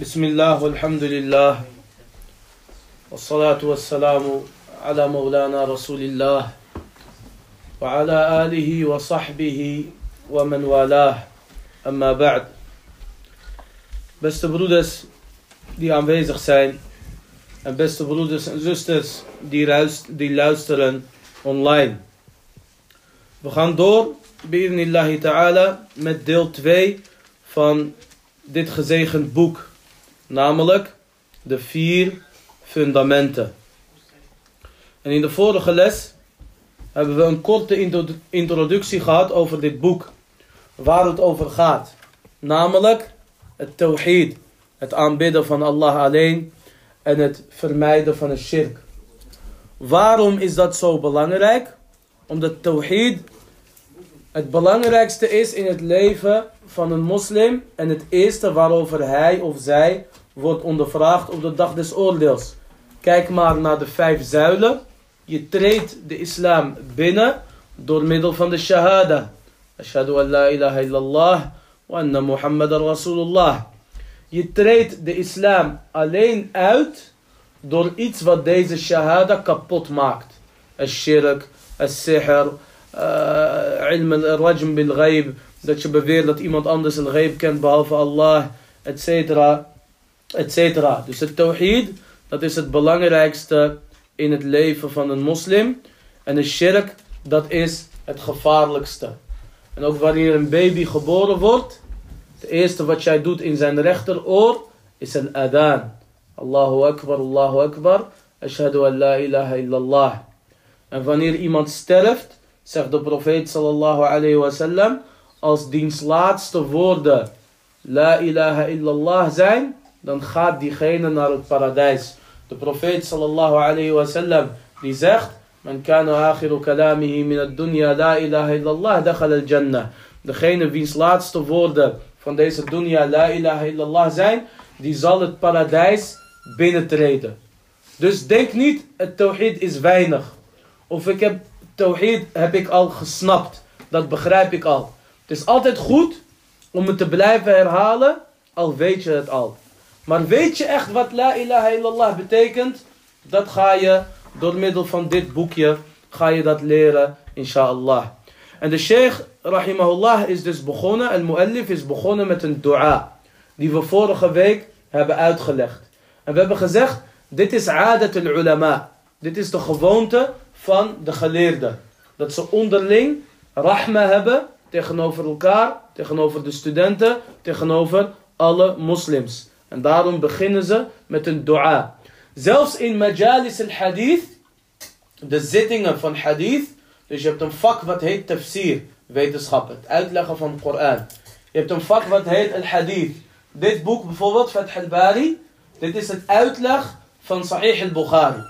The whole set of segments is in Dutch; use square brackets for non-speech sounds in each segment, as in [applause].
بسم الله والحمد لله والصلاة والسلام على مولانا رسول الله وعلى آله وصحبه ومن والاه أما بعد Beste broeders die aanwezig zijn en beste broeders en zusters die, luisteren online. We gaan door, bi'idnillahi ta'ala, met deel 2 van dit gezegend boek. Namelijk de vier fundamenten. En in de vorige les hebben we een korte introductie gehad over dit boek. Waar het over gaat. Namelijk het tawhid. Het aanbidden van Allah alleen. En het vermijden van het shirk. Waarom is dat zo belangrijk? Omdat tawhid het belangrijkste is in het leven van een moslim. En het eerste waarover hij of zij wordt ondervraagd op de dag des oordeels. Kijk maar naar de vijf zuilen. Je treedt de islam binnen door middel van de shahada. Ashhadu an la ilaha illallah wa anna Muhammadan Rasulullah. Je treedt de islam alleen uit door iets wat deze shahada kapot maakt. Al-shirk, al-sihr, uh, ilm al-rajm bil-ghaib. Dat je beweert dat iemand anders een ghaib kent behalve Allah, etc etc. Dus het tawhid, dat is het belangrijkste in het leven van een moslim. En de shirk, dat is het gevaarlijkste. En ook wanneer een baby geboren wordt, het eerste wat jij doet in zijn rechteroor is een adaan. Allahu Akbar, Allahu Akbar, ashhadu an la ilaha illallah. En wanneer iemand sterft, zegt de profeet sallallahu alayhi wasallam, als diens laatste woorden la ilaha illallah zijn, dan gaat diegene naar het paradijs. De profeet sallallahu alayhi wa sallam die zegt: Man kana akhiru kalamihi min ad-dunya la ilaha illallah dakhala al-jannah. Degene wiens laatste woorden van deze dunya la ilaha illallah zijn, die zal het paradijs binnentreden. Dus denk niet, het tawhid is weinig. Of ik heb tawhid heb ik al gesnapt. Dat begrijp ik al. Het is altijd goed om het te blijven herhalen, al weet je het al. Maar weet je echt wat la ilaha illallah betekent? Dat ga je door middel van dit boekje, ga je dat leren, inshallah. En de sheikh, rahimahullah, is dus begonnen, el muallif is begonnen met een dua. Die we vorige week hebben uitgelegd. En we hebben gezegd, dit is adat al ulama. Dit is de gewoonte de geleerden. Dat ze onderling rahma hebben tegenover elkaar, tegenover de studenten, tegenover alle moslims. En daarom beginnen ze met een dua. Zelfs in majalis al-hadith, de zittingen van hadith, dus je hebt een vak wat heet tafsir, wetenschap, het uitleggen van de Koran. Je hebt een vak wat heet al-hadith. Dit boek bijvoorbeeld, Fath al-Bari, dit is het uitleg van Sahih al-Bukhari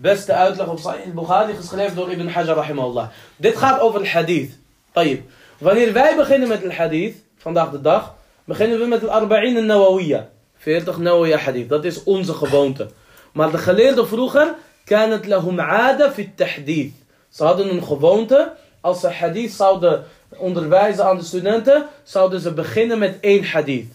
beste uitleg op Sahih Bukhari geschreven door Ibn Hajar rahimahullah. Dit gaat over het hadith. Tayyip. Wanneer wij beginnen met het hadith, vandaag de dag, beginnen we met het Arba'in al-nawawiyyah, 40 nawawiyya hadith. Dat is onze gewoonte. Maar de geleerden vroeger, kanat lahum aada fit tahdith. Ze hadden een gewoonte, als ze hadith zouden onderwijzen aan de studenten, zouden ze beginnen met één hadith.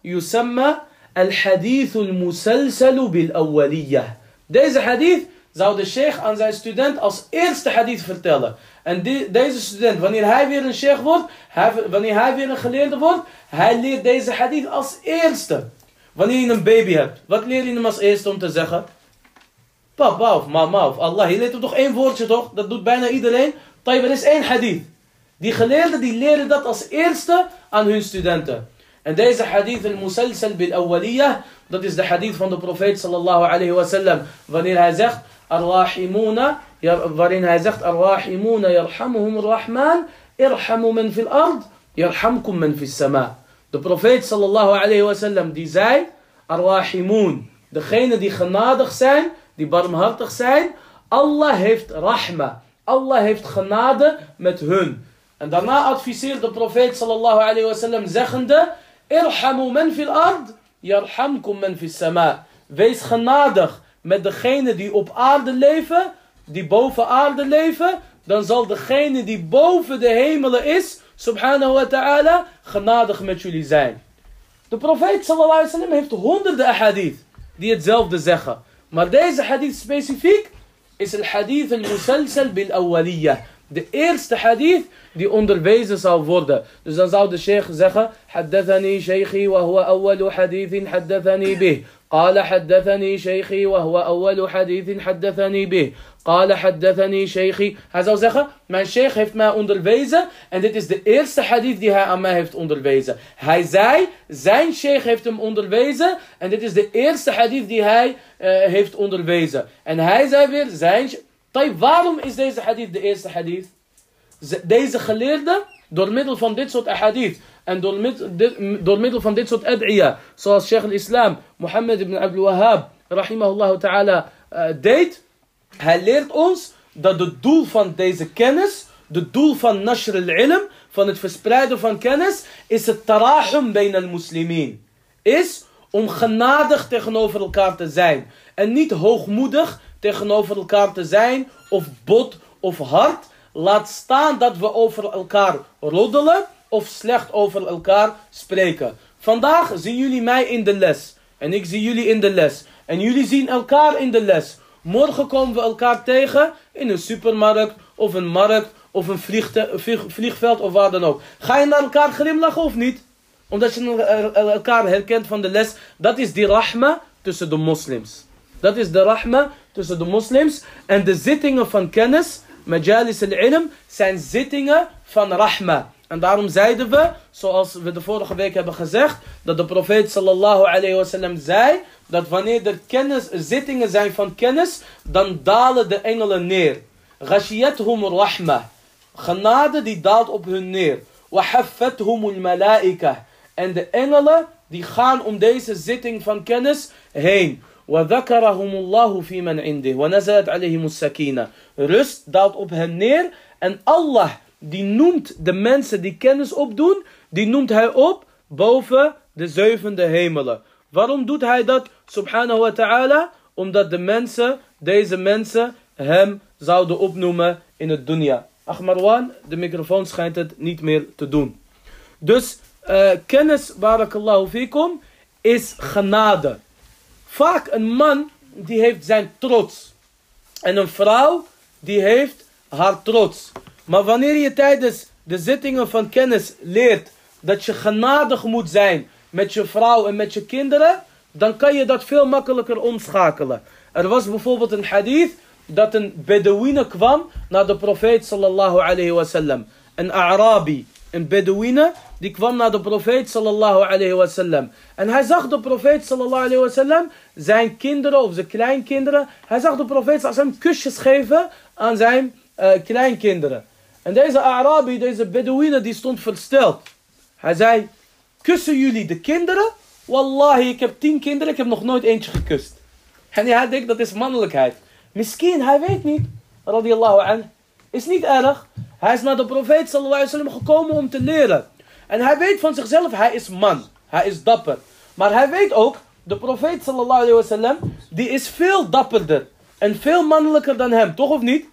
Yusamma al hadith al musalsalu bil awwaliyah. Deze hadith zou de sheikh aan zijn student als eerste hadith vertellen. En deze student, wanneer hij weer een sheikh wordt, wanneer hij weer een geleerde wordt, hij leert deze hadith als eerste. Wanneer je een baby hebt, wat leer je hem als eerste om te zeggen? Papa of mama of Allah. Je leert hem toch één woordje toch? Dat doet bijna iedereen. Tayyip, er is één hadith. Die geleerden die leren dat als eerste aan hun studenten. En deze hadith al-musalsal bil-awwaliyah, dat is de hadith van de profeet sallallahu alayhi wa sallam. Wanneer hij zegt, ar-rahimuna, waarin hij zegt, ar-rahimuna yarhamuhum ar-rahman, irhamu man fil ard, yarhamkum man fil sama. De profeet sallallahu alayhi wa sallam die zei, ar-rahimun, degene die genadig zijn, die barmhartig zijn, Allah heeft rahma. Allah heeft genade met hun. En daarna adviseert de profeet sallallahu alayhi wa sallam zeggende, irhamu man fil ard, yarhamkum man fil sama. Wees genadig met degene die op aarde leven, die boven aarde leven, dan zal degene die boven de hemelen is, subhanahu wa ta'ala, genadig met jullie zijn. De profeet sallallahu alaihi wasallam heeft honderden ahadith die hetzelfde zeggen. Maar deze hadith specifiek is het hadith al-musalsal bil-awwaliyah De eerste hadith die onderwezen zal worden. Dus dan zou de sheikh zeggen: Haddathani shaykhi wa huwa awwalu hadithin haddathani bih. قال حدثني شيخي وهو أول حديث حدثني به قال حدثني شيخي Hij zou zeggen, mijn sheikh heeft mij onderwezen en dit is de eerste hadith die hij aan mij heeft onderwezen. Hij zei, zijn sheikh heeft hem onderwezen en dit is de eerste hadith die hij uh, heeft onderwezen. En hij zei weer, zijn Tayyip, waarom is deze hadith de eerste hadith? Deze geleerde, door middel van dit soort hadith en door, door middel van dit soort ad'iyah, zoals Sheikh al-Islam, Mohammed ibn Abdul Wahhab, rahimahullah ta'ala, uh, deed. Hij leert ons dat het doel van deze kennis, het doel van nashr al-ilm, van het verspreiden van kennis, is het tarahum bijna al-muslimin. Is om genadig tegenover elkaar te zijn. En niet hoogmoedig tegenover elkaar te zijn, of bot of hard. Laat staan dat we over elkaar roddelen of slecht over elkaar spreken. Vandaag zien jullie mij in de les. En ik zie jullie in de les. En jullie zien elkaar in de les. Morgen komen we elkaar tegen in een supermarkt of een markt of een vliegveld of waar dan ook. Ga je naar elkaar glimlachen of niet? Omdat je elkaar herkent van de les. Dat is die rahma tussen de moslims. Dat is de rahma tussen de moslims. En de zittingen van kennis, majalis al-ilm, zijn zittingen van rahma. En daarom zeiden we, zoals we de vorige week hebben gezegd, dat de profeet sallallahu alayhi wasallam zei, dat wanneer er kennis, zittingen zijn van kennis, dan dalen de engelen neer. Ghashiyatuhum rahma. Genade die daalt op hun neer. Wahaffatuhum malaika. En de engelen die gaan om deze zitting van kennis heen. وذكرهم الله في من عنده ونزلت عليهم السكينة. Rust daalt op hen neer en Allah die noemt de mensen die kennis opdoen, die noemt hij op boven de zevende hemelen. Waarom doet hij dat, subhanahu wa ta'ala? Omdat de mensen, deze mensen, hem zouden opnoemen in het dunya. Ach Marwan, de microfoon schijnt het niet meer te doen. Dus uh, kennis, barakallahu fikum, is genade. Vaak een man die heeft zijn trots. En een vrouw die heeft haar trots. Maar wanneer je tijdens de zittingen van kennis leert dat je genadig moet zijn met je vrouw en met je kinderen, dan kan je dat veel makkelijker omschakelen. Er was bijvoorbeeld een hadith dat een Bedouine kwam naar de profeet sallallahu alayhi wasallam. Een Arabi, een Bedouine, die kwam naar de profeet sallallahu alayhi wasallam. En hij zag de profeet sallallahu alayhi wasallam zijn kinderen of zijn kleinkinderen. Hij zag de profeet wasallam kusjes geven aan zijn uh, kleinkinderen. En deze Arabi, deze Bedouine, die stond versteld. Hij zei, kussen jullie de kinderen? Wallahi, ik heb tien kinderen, ik heb nog nooit eentje gekust. En hij denkt, dat is mannelijkheid. Misschien, hij weet niet. Radiallahu an. Is niet erg. Hij is naar de profeet sallallahu alaihi wasallam gekomen om te leren. En hij weet van zichzelf, hij is man. Hij is dapper. Maar hij weet ook, de profeet sallallahu wasallam, die is veel dapperder. En veel mannelijker dan hem, toch of niet?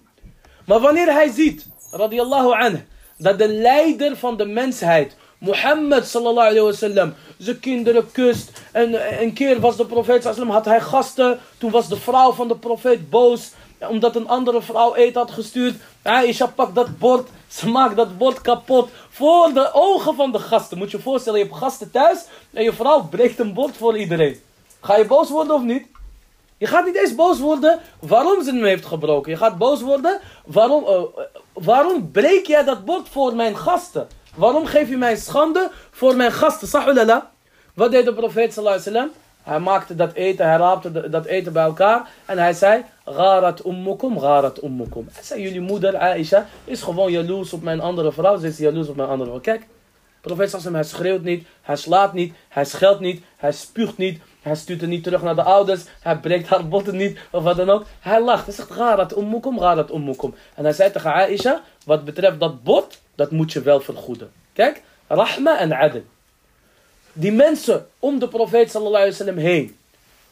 Maar wanneer hij ziet radiallahu anhu, dat de leider van de mensheid, Mohammed sallallahu alayhi wasallam, zijn kinderen kust. En een keer was de profeet sallallahu had hij gasten. Toen was de vrouw van de profeet boos, omdat een andere vrouw eten had gestuurd. Aisha pakt dat bord, ze maakt dat bord kapot voor de ogen van de gasten. Moet je je voorstellen, je hebt gasten thuis en je vrouw breekt een bord voor iedereen. Ga je boos worden of niet? Je gaat niet eens boos worden waarom ze hem heeft gebroken. Je gaat boos worden waarom, uh, waarom breek jij dat bord voor mijn gasten? Waarom geef je mij schande voor mijn gasten? Sahulala. Wat deed de profeet sallallahu alaihi wasallam? Hij maakte dat eten, hij raapte dat eten bij elkaar. En hij zei, Gharat ummukum, gharat ummukum. Hij zei, jullie moeder Aisha is gewoon jaloers op mijn andere vrouw. Ze is jaloers op mijn andere vrouw. Kijk, profeet sallallahu hij schreeuwt niet, hij slaat niet, hij scheldt niet, hij spuugt niet. Hij stuurt er niet terug naar de ouders. Hij breekt haar botten niet. Of wat dan ook. Hij lacht. Hij zegt, garat ummukum, garat ummukum. En hij zei tegen Aisha, wat betreft dat bot, dat moet je wel vergoeden. Kijk, rahma en adel. Die mensen om de profeet sallallahu alaihi heen.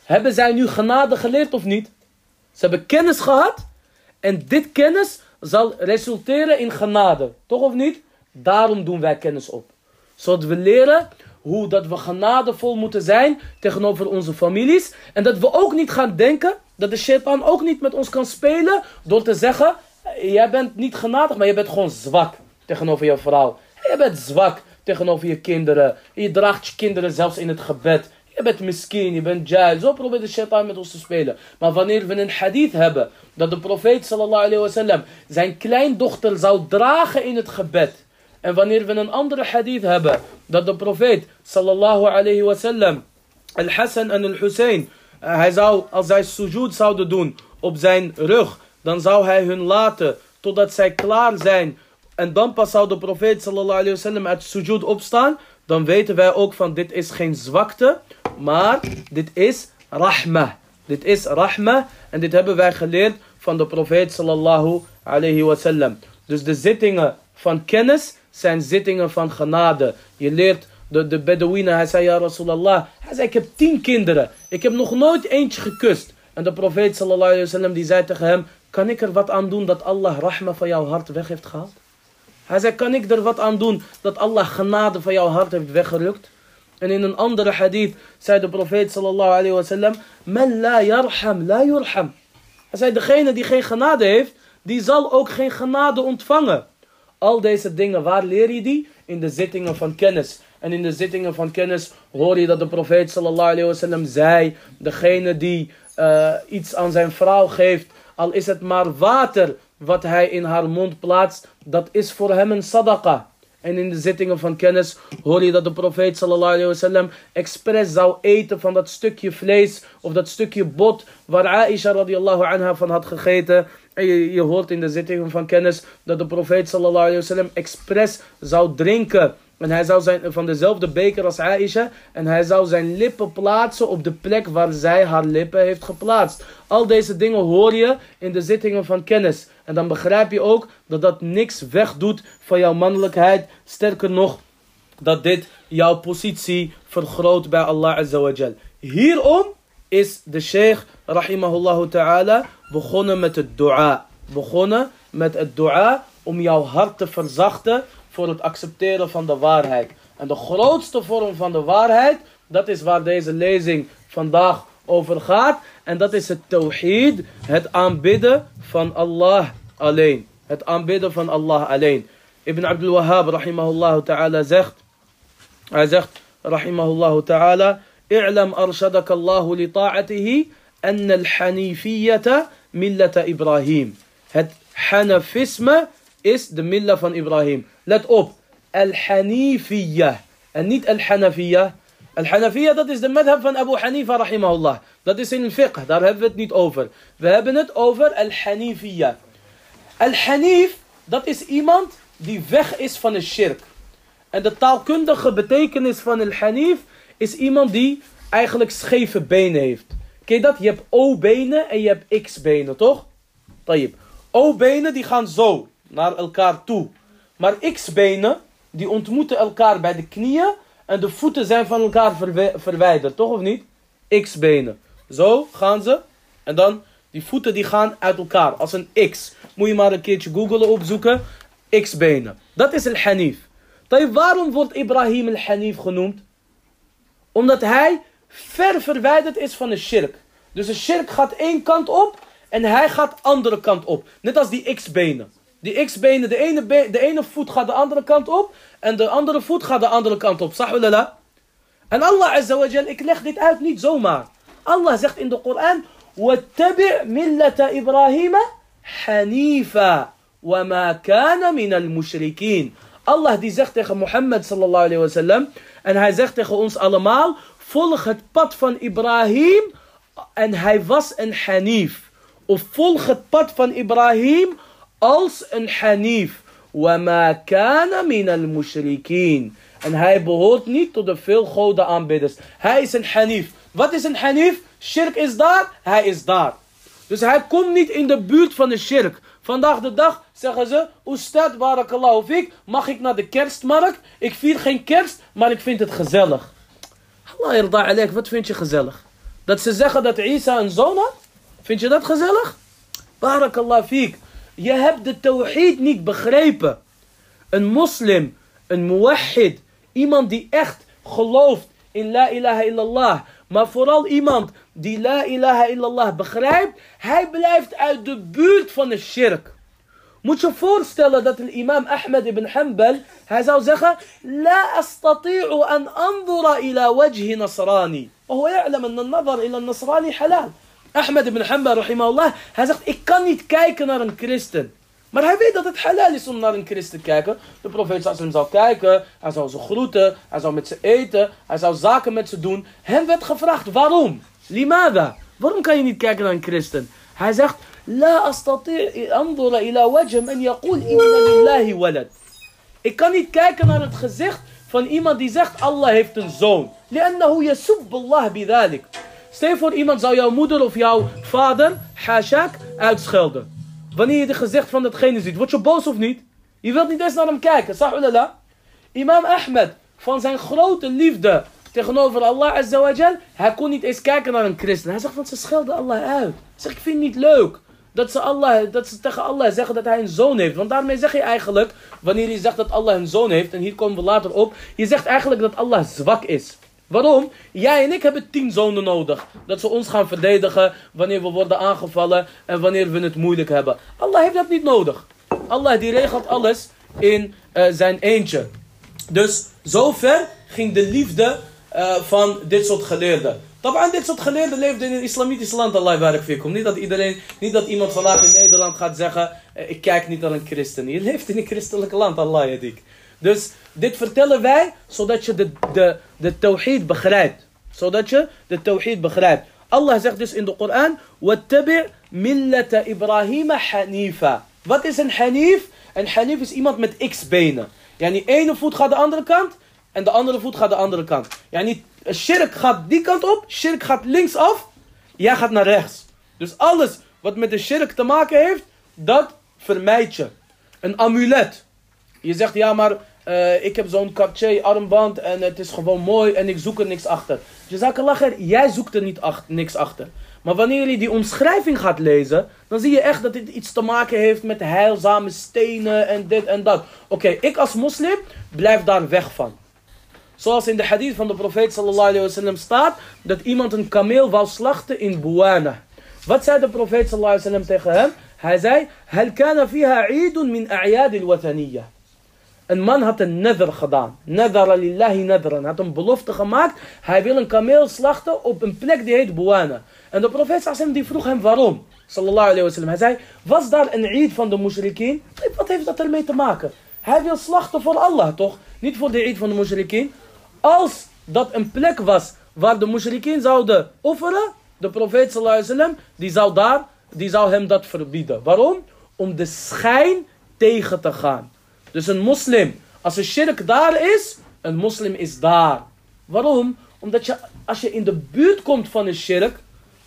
Hebben zij nu genade geleerd of niet? Ze hebben kennis gehad. En dit kennis zal resulteren in genade. Toch of niet? Daarom doen wij kennis op. Zodat we leren hoe dat we genadevol moeten zijn tegenover onze families. En dat we ook niet gaan denken dat de shaitan ook niet met ons kan spelen door te zeggen, jij bent niet genadig, maar je bent gewoon zwak tegenover je vrouw. Je bent zwak tegenover je kinderen. Je draagt je kinderen zelfs in het gebed. Je bent miskin, je bent jail. Zo probeert de shaitan met ons te spelen. Maar wanneer we een hadith hebben, dat de profeet sallallahu alayhi wasallam zijn kleindochter zou dragen in het gebed. En wanneer we een andere hadith hebben, dat de profeet sallallahu alayhi wasallam Al-Hassan en Al-Hussein, eh, hij zou, als zij sujud zouden doen op zijn rug, dan zou hij hun laten totdat zij klaar zijn. En dan pas zou de profeet sallallahu alayhi wasallam uit sujud opstaan. Dan weten wij ook van dit is geen zwakte, maar dit is rahmah. Dit is rahmah en dit hebben wij geleerd van de profeet sallallahu alayhi wasallam. Dus de zittingen van kennis zijn zittingen van genade. Je leert de, de Bedouinen, hij zei ja Rasulallah, hij zei ik heb tien kinderen, ik heb nog nooit eentje gekust. En de profeet sallallahu alayhi wasallam die zei tegen hem, kan ik er wat aan doen dat Allah rahma van jouw hart weg heeft gehaald? Hij zei, kan ik er wat aan doen dat Allah genade van jouw hart heeft weggerukt? En in een andere hadith zei de profeet sallallahu alayhi wasallam, men la yarham, la yurham. Hij zei, degene die geen genade heeft, die zal ook geen genade ontvangen. Al deze dingen, waar leer je die? In de zittingen van kennis. En in de zittingen van kennis hoor je dat de profeet sallallahu alayhi wasallam zei, degene die uh, iets aan zijn vrouw geeft, al is het maar water wat hij in haar mond plaatst, dat is voor hem een sadaqa. En in de zittingen van kennis hoor je dat de profeet sallallahu wasallam expres zou eten van dat stukje vlees of dat stukje bot waar Aisha radiallahu anha van had gegeten. En je, je hoort in de zittingen van kennis dat de profeet sallallahu alayhi wasallam expres zou drinken en hij zou zijn van dezelfde beker als Aisha. En hij zou zijn lippen plaatsen op de plek waar zij haar lippen heeft geplaatst. Al deze dingen hoor je in de zittingen van kennis. En dan begrijp je ook dat dat niks wegdoet van jouw mannelijkheid. Sterker nog, dat dit jouw positie vergroot bij Allah Azza Hierom is de sheikh, rahimahullah ta'ala, begonnen met het dua. Begonnen met het dua om jouw hart te verzachten voor het accepteren van de waarheid. En de grootste vorm van de waarheid, dat is waar deze lezing vandaag over gaat. En dat is het tawhid, het aanbidden van Allah alleen. Het aanbidden van Allah alleen. Ibn Abdul Wahhab, rahimahullah ta'ala, zegt, hij zegt, rahimahullah ta'ala, اعلم أرشدك الله لطاعته أن الحنيفية ملة إبراهيم. Het Hanafisme is de milla van Ibrahim. Let op. Al-Hanifiyah. En niet Al-Hanafiyah. Al-Hanafiyah, dat is de madhab van Abu Hanifa, rahimahullah. Dat is in fiqh, daar hebben we het niet over. We hebben het over Al-Hanifiyah. Al-Hanif, dat is iemand die weg is van de shirk. En de taalkundige betekenis van Al-Hanif is iemand die eigenlijk scheve benen heeft. Ken je dat? Je hebt O-benen en je hebt X-benen, toch? O-benen die gaan zo naar elkaar toe. Maar x-benen, die ontmoeten elkaar bij de knieën en de voeten zijn van elkaar verwijderd, toch of niet? X-benen. Zo gaan ze en dan die voeten die gaan uit elkaar als een X. Moet je maar een keertje googlen opzoeken. X-benen. Dat is al-Hanif. Waarom wordt Ibrahim al-Hanif genoemd? Omdat hij ver verwijderd is van de shirk. Dus de shirk gaat één kant op en hij gaat andere kant op. Net als die X-benen. Die x-benen, de ene, de ene voet gaat de andere kant op. En de andere voet gaat de andere kant op. Sahulala. En Allah Azza wa ik leg dit uit niet zomaar. Allah zegt in de Koran. وَاتَّبِعْ مِلَّةَ إِبْرَاهِيمَ حَنِيفًا وَمَا كَانَ مِنَ الْمُشْرِكِينَ Allah die zegt tegen Mohammed sallallahu alayhi wa sallam. En hij zegt tegen ons allemaal. Volg het pad van Ibrahim. En hij was een hanif. Of volg het pad van Ibrahim als een hanif. وَمَا كَانَ مِنَ الْمُشْرِكِينَ En hij behoort niet tot de veel goden aanbidders. Hij is een hanif. Wat is een hanif? Shirk is daar, hij is daar. Dus hij komt niet in de buurt van de shirk. Vandaag de dag zeggen ze, Oestad barakallahu fik, mag ik naar de kerstmarkt? Ik vier geen kerst, maar ik vind het gezellig. Allah irda alek, wat vind je gezellig? Dat ze zeggen dat Isa een zoon had? Vind je dat gezellig? Barakallahu fik. Je hebt de tawhid niet begrepen. Een moslim, een muwahid, iemand die echt gelooft in la ilaha illallah, maar vooral iemand die la ilaha illallah begrijpt, hij blijft uit de buurt van de shirk. Moet je voorstellen dat de imam Ahmed ibn Hanbal, hij zou zeggen, La astati'u an andura ila wajhi nasrani. وهو يعلم أن النظر إلى النصراني حلال. Ahmed ibn Hanbal, rahimahullah, hij zegt, ik kan niet kijken naar een christen. Maar hij weet dat het halal is om naar een christen te kijken. De profeet sallam zou kijken, hij zou ze groeten, hij zou met ze eten, hij zou zaken met ze doen. Hem werd gevraagd, waarom? Limada? Waarom kan je niet kijken naar een christen? Hij zegt, La astati' andura ila wajh man yaqul inna lillahi walad. Ik kan niet kijken naar het gezicht van iemand die zegt Allah heeft een zoon. لأنه يسب الله بذلك. Stel voor iemand zou jouw moeder of jouw vader, hashak, uitschelden. Wanneer je het gezicht van datgene ziet, word je boos of niet? Je wilt niet eens naar hem kijken, sahulala. Imam Ahmed, van zijn grote liefde tegenover Allah azawajal, hij kon niet eens kijken naar een christen. Hij zegt, want ze schelden Allah uit. Hij zegt, ik vind het niet leuk dat ze, Allah, dat ze tegen Allah zeggen dat hij een zoon heeft. Want daarmee zeg je eigenlijk, wanneer je zegt dat Allah een zoon heeft, en hier komen we later op, je zegt eigenlijk dat Allah zwak is. Waarom? Jij en ik hebben tien zonen nodig. Dat ze ons gaan verdedigen wanneer we worden aangevallen en wanneer we het moeilijk hebben. Allah heeft dat niet nodig. Allah die regelt alles in uh, zijn eentje. Dus zover ging de liefde uh, van dit soort geleerden. Taban, dit soort geleerden leefden in een islamitisch land, Allah barak fikum. Niet dat iedereen, niet dat iemand vandaag in Nederland gaat zeggen, uh, ik kijk niet naar een christen. Je leeft in een christelijk land, Allah yadik. Dus dit vertellen wij zodat je de, de, de tawhid begrijpt. Zodat je de tawhid begrijpt. Allah zegt dus in de Koran: Ibrahim hanifa. Wat is een hanif? Een hanif is iemand met x-benen. Yani ene voet gaat de andere kant en de andere voet gaat de andere kant. Yani shirk gaat die kant op, shirk gaat linksaf, jij gaat naar rechts. Dus alles wat met de shirk te maken heeft, dat vermijd je. Een amulet. Je zegt ja, maar uh, ik heb zo'n Cartier armband en het is gewoon mooi en ik zoek er niks achter. lacher, jij zoekt er niet ach niks achter. Maar wanneer je die omschrijving gaat lezen, dan zie je echt dat dit iets te maken heeft met heilzame stenen en dit en dat. Oké, okay, ik als moslim blijf daar weg van. Zoals in de hadith van de profeet sallallahu alayhi wasallam staat, dat iemand een kameel wou slachten in Buana. Wat zei de profeet sallallahu alayhi wasallam tegen hem? Hij zei, هل كان فيها عيد من أعياد الوثنية Een man had een nether gedaan. Nadara lillahi nadran. Hij had een belofte gemaakt. Hij wil een kameel slachten op een plek die heet Buana. En de profeet sallam die vroeg hem waarom. Sallallahu alayhi wa sallam. Hij zei, was daar een eid van de mushrikeen? Wat heeft dat ermee te maken? Hij wil slachten voor Allah toch? Niet voor de eid van de mushrikeen. Als dat een plek was waar de mushrikeen zouden offeren. De profeet sallallahu alayhi wa sallam. Die zou, daar, die zou hem dat verbieden. Waarom? Om de schijn tegen te gaan. Dus een moslim, als een shirk daar is, een moslim is daar. Waarom? Omdat je, als je in de buurt komt van een shirk,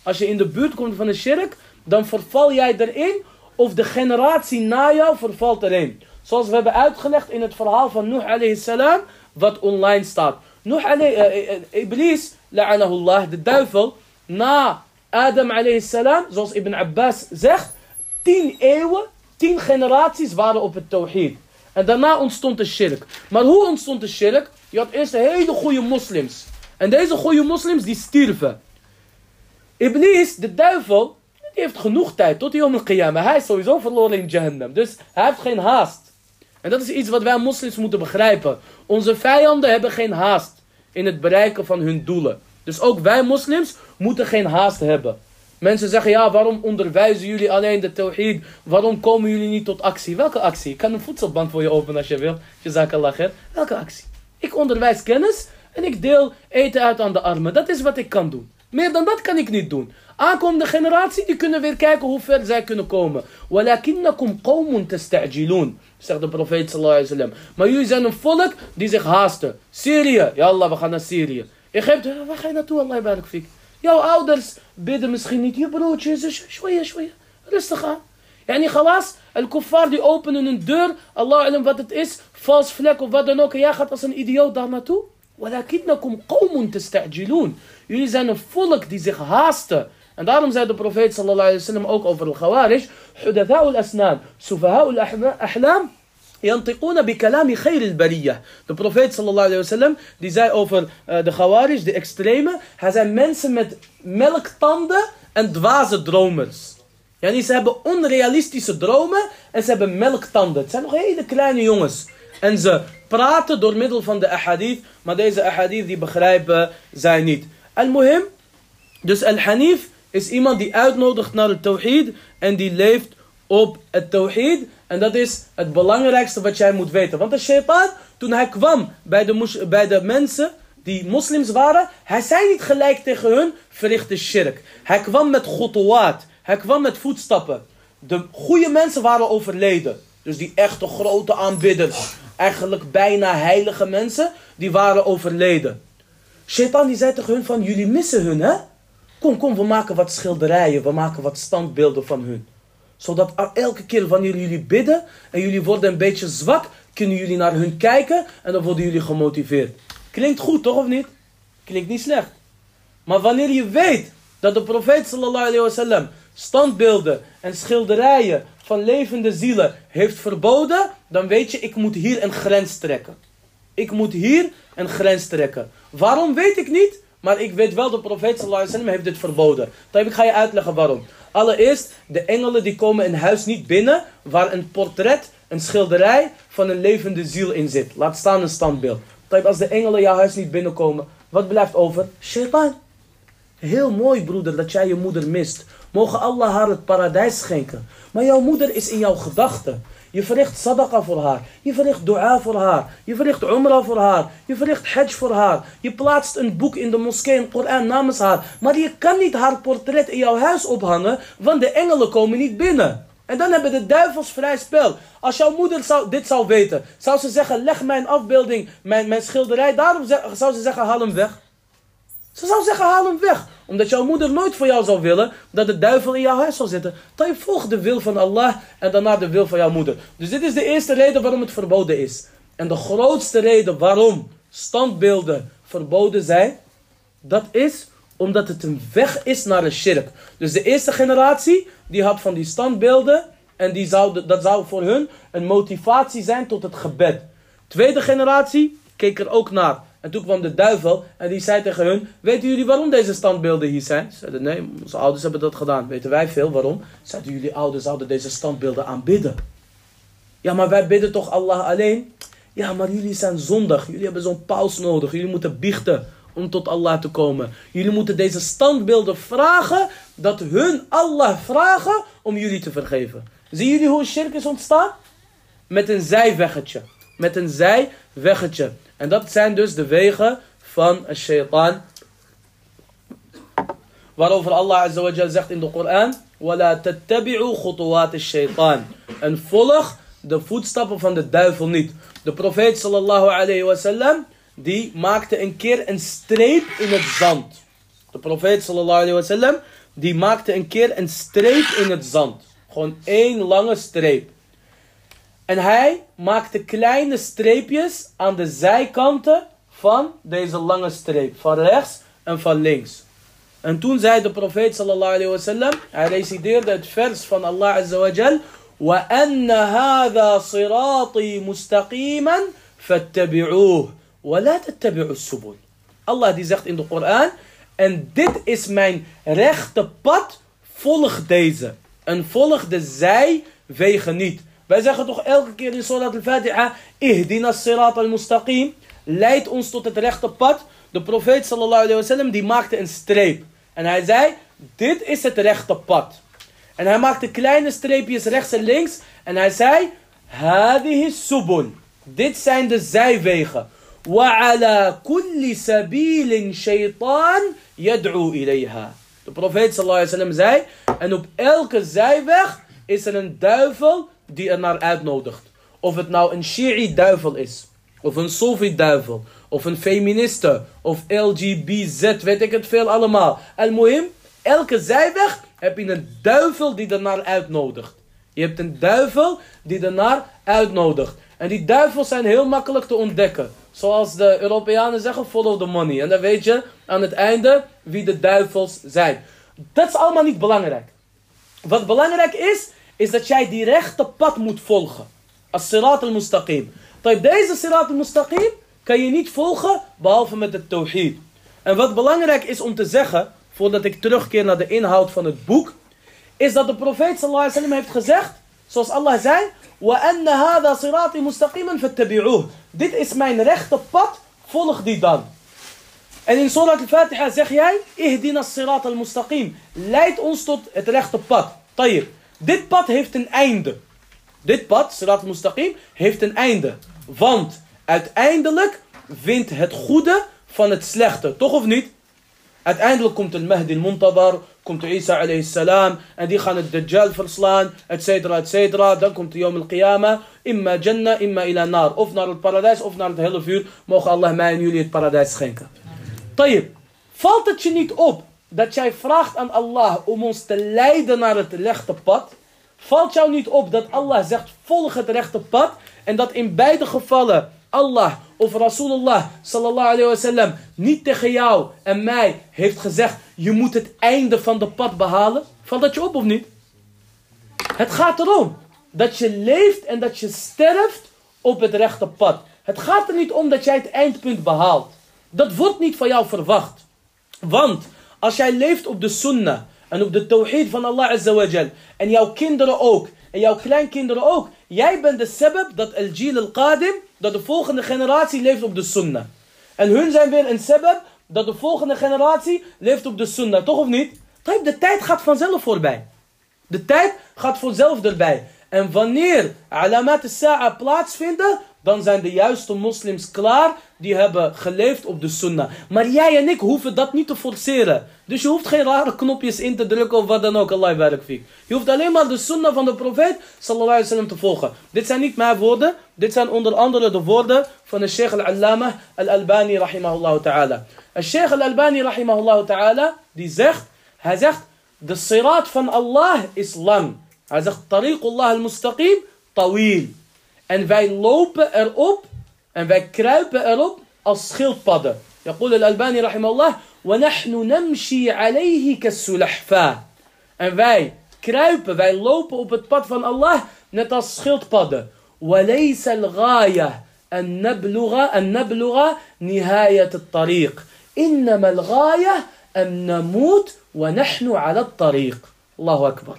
als je in de buurt komt van een shirk, dan verval jij erin, of de generatie na jou vervalt erin. Zoals we hebben uitgelegd in het verhaal van Nuh alayhi salam, wat online staat. Nuh alayhi, uh, Iblis, la'anahullah, de duivel, na Adam alayhi salam, zoals Ibn Abbas zegt, tien eeuwen, tien generaties waren op het tawhid. En daarna ontstond de shirk. Maar hoe ontstond de shirk? Je had eerst hele goede moslims. En deze goede moslims die stierven. Iblis, de duivel, die heeft genoeg tijd tot hij om een qiyamah. Hij is sowieso verloren in Jahannam. Dus hij heeft geen haast. En dat is iets wat wij moslims moeten begrijpen. Onze vijanden hebben geen haast in het bereiken van hun doelen. Dus ook wij moslims moeten geen haast hebben. Mensen zeggen, ja, waarom onderwijzen jullie alleen de tawhid? Waarom komen jullie niet tot actie? Welke actie? Ik kan een voedselbank voor je openen als je wilt. Jazakallah khair. Welke actie? Ik onderwijs kennis en ik deel eten uit aan de armen. Dat is wat ik kan doen. Meer dan dat kan ik niet doen. Aankomende generatie, die kunnen weer kijken hoe ver zij kunnen komen. Walakinnakum qawmun testa'jiloon. Zegt de profeet sallallahu alaihi wasallam. Maar jullie zijn een volk die zich haasten. Syrië. Ja Allah, we gaan naar Syrië. Egypte, waar ga je naartoe? Allah, barak. يا اودرز بيد مسخين يا بروتشيز شوية شوية. الاسترخاء يعني خلاص الكفار دي اوبن ان دور الله أعلم وات ات اس فالس فلاك وفات نوك يا خط أصلا ايديو دار ناتو ولكنكم قوم تستعجلون. يلي زان فولك دي زيخ هاست ان دارم زاد البروفيت صلى الله عليه وسلم اوك اوفر الخوارج. حدثاء الأسنان. سفهاء الاحلام Bi kalami van De profeet sallallahu alayhi wasallam die zei over eh, de Ghawaris, de extreme. Hij zijn mensen met melktanden en dwaze dromers. Ze hebben onrealistische dromen en ze hebben melktanden. Het zijn nog hele kleine jongens. En ze praten door middel van de ahadith. Maar deze ahadith die begrijpen zij niet. Al-Muhim. Dus Al-Hanif is iemand die uitnodigt naar het tawhid. En die leeft op het tawhid. En dat is het belangrijkste wat jij moet weten. Want de shaitan, toen hij kwam bij de, bij de mensen die moslims waren, hij zei niet gelijk tegen hun, verricht de shirk. Hij kwam met gotowaat, hij kwam met voetstappen. De goede mensen waren overleden. Dus die echte grote aanbidders, eigenlijk bijna heilige mensen, die waren overleden. Shaitan die zei tegen hun van, jullie missen hun hè? Kom, kom, we maken wat schilderijen, we maken wat standbeelden van hun. Zodat elke keer wanneer jullie bidden en jullie worden een beetje zwak, kunnen jullie naar hun kijken en dan worden jullie gemotiveerd. Klinkt goed, toch of niet? Klinkt niet slecht. Maar wanneer je weet dat de profeet sallallahu alayhi wasallam standbeelden en schilderijen van levende zielen heeft verboden, dan weet je, ik moet hier een grens trekken. Ik moet hier een grens trekken. Waarom weet ik niet? Maar ik weet wel, de profeet sallallahu heeft dit verboden. Dan ik ga je uitleggen waarom. Allereerst, de engelen die komen een huis niet binnen waar een portret, een schilderij van een levende ziel in zit. Laat staan een standbeeld. Als de engelen jouw huis niet binnenkomen, wat blijft over? Shaitan. Heel mooi broeder dat jij je moeder mist. Mogen Allah haar het paradijs schenken. Maar jouw moeder is in jouw gedachten. Je verricht sadaqa voor haar. Je verricht dua voor haar. Je verricht umrah voor haar. Je verricht hajj voor haar. Je plaatst een boek in de moskee, een Koran namens haar. Maar je kan niet haar portret in jouw huis ophangen, want de engelen komen niet binnen. En dan hebben de duivels vrij spel. Als jouw moeder zou, dit zou weten, zou ze zeggen, leg mijn afbeelding, mijn, mijn schilderij, daarom zou ze zeggen, haal hem weg. Ze zou zeggen, haal hem weg. Omdat jouw moeder nooit voor jou zou willen dat de duivel in jouw huis zal zitten. Dan je volgt de wil van Allah en daarna de wil van jouw moeder. Dus dit is de eerste reden waarom het verboden is. En de grootste reden waarom standbeelden verboden zijn, dat is omdat het een weg is naar een shirk. Dus de eerste generatie, die had van die standbeelden en die zou, dat zou voor hun een motivatie zijn tot het gebed. Tweede generatie keek er ook naar. En toen kwam de duivel en die zei tegen hun: Weten jullie waarom deze standbeelden hier zijn? Ze zeiden: Nee, onze ouders hebben dat gedaan. Weten wij veel waarom? Zeiden jullie ouders zouden deze standbeelden aanbidden? Ja, maar wij bidden toch Allah alleen? Ja, maar jullie zijn zondig. Jullie hebben zo'n paus nodig. Jullie moeten biechten om tot Allah te komen. Jullie moeten deze standbeelden vragen dat hun Allah vragen om jullie te vergeven. Zien jullie hoe een shirk is ontstaan? Met een zijweggetje. Met een zijweggetje. En dat zijn dus de wegen van een shaitan. Waarover Allah Azza wa zegt in de Koran. وَلَا تَتَّبِعُوا خُطُوَاتِ الشَّيْطَانِ En volg de voetstappen van de duivel niet. De profeet sallallahu alayhi wa sallam, die maakte een keer een streep in het zand. De profeet sallallahu alayhi wa sallam, die maakte een keer een streep in het zand. Gewoon één lange streep. En hij maakte kleine streepjes aan de zijkanten van deze lange streep. Van rechts en van links. En toen zei de profeet sallallahu alayhi wa sallam, hij reciteerde het vers van Allah azza wa jal. وَأَنَّ هَذَا صِرَاطِي مُسْتَقِيمًا فَاتَّبِعُوهُ وَلَا تَتَّبِعُوا السُّبُلِ Allah die zegt in de Koran, en dit is mijn rechte pad, volg deze. En volg de zijwegen niet. Wij zeggen toch elke keer in Surat al-Fatiha, Ihdina sirat al-mustaqim, leid ons tot het rechte pad. De profeet sallallahu alayhi wa sallam, die maakte een streep. En hij zei, dit is het rechte pad. En hij maakte kleine streepjes rechts en links. En hij zei, hadihi subul. Dit zijn de zijwegen. وعلى كل سبيل شيطان يدعو إليها. De profeet sallallahu alayhi wa sallam zei, en op elke zijweg is er een duivel die er naar uitnodigt. Of het nou een Shi'i-duivel is, of een Sofi-duivel, of een feministe, of LGBZ, weet ik het veel allemaal. Al-Muhim, elke zijweg heb je een duivel die er naar uitnodigt. Je hebt een duivel die er naar uitnodigt. En die duivels zijn heel makkelijk te ontdekken. Zoals de Europeanen zeggen, follow the money. En dan weet je aan het einde wie de duivels zijn. Dat is allemaal niet belangrijk. Wat belangrijk is, is dat jij die rechte pad moet volgen. As-sirat al-mustaqim. Deze sirat al-mustaqim kan je niet volgen behalve met het tawhid. En wat belangrijk is om te zeggen, voordat ik terugkeer naar de inhoud van het boek, is dat de profeet sallallahu alaihi wasallam heeft gezegd, zoals Allah zei, وَأَنَّ هَذَا صِرَاطِ مُسْتَقِيمًا فَاتَّبِعُوهُ Dit is mijn rechte pad, volg die dan. En in Surah al-Fatiha zeg jij, Ihdina sirat al-mustaqim. Leid ons tot het rechte pad. Tayyib. Dit pad heeft een einde. Dit pad, sirat al-mustaqim, heeft een einde. Want uiteindelijk vindt het goede van het slechte. Toch of niet? Uiteindelijk komt el Mahdi al-Muntadar, komt Isa alayhi salam en die gaan het Dajjal verslaan, et cetera, et cetera. Dan komt de Yom al-Qiyamah, imma Jannah, imma ila nar. Of naar het paradijs of naar het hele vuur. Mogen Allah mij en jullie het paradijs schenken. Tayyip, valt het je niet op dat jij vraagt aan Allah om ons te leiden naar het rechte pad? Valt jou niet op dat Allah zegt volg het rechte pad en dat in beide gevallen Allah of Rasulullah sallallahu niet tegen jou en mij heeft gezegd je moet het einde van de pad behalen? Valt dat je op of niet? Het gaat erom dat je leeft en dat je sterft op het rechte pad. Het gaat er niet om dat jij het eindpunt behaalt. Dat wordt niet van jou verwacht. Want als jij leeft op de sunnah en op de tawhid van Allah Azza en jouw kinderen ook en jouw kleinkinderen ook. Jij bent de sebab dat al-jil al-qadim, dat de volgende generatie leeft op de sunnah. En hun zijn weer een sebab dat de volgende generatie leeft op de sunnah. Toch of niet? De tijd gaat vanzelf voorbij. De tijd gaat vanzelf erbij. En wanneer alamat al-sa'a plaatsvinden, dan zijn de juiste moslims klaar die hebben geleefd op de sunnah. Maar jij en ik hoeven dat niet te forceren. Dus je hoeft geen rare knopjes in te drukken of wat dan ook. Allah barak Je hoeft alleen maar de sunnah van de profeet sallallahu alaihi wasallam te volgen. Dit zijn niet mijn woorden. Dit zijn onder andere de woorden van de Sheikh al-Allama al-Albani rahimahullah ta'ala. De Sheikh al-Albani rahimahullah ta'ala die zegt, hij zegt, de sirat van Allah is lang. Hij zegt, tariqullah al-mustaqim tawil. En wij lopen erop en wij kruipen erop als schildpadden. يقول الألباني رحمه الله ونحن نمشي عليه كالسلحفاة En wij kruipen, wij lopen op het pad van Allah net als schildpadden. وليس الغاية أن نبلغ أن نبلغ نهاية الطريق إنما الغاية أن نموت ونحن على الطريق الله أكبر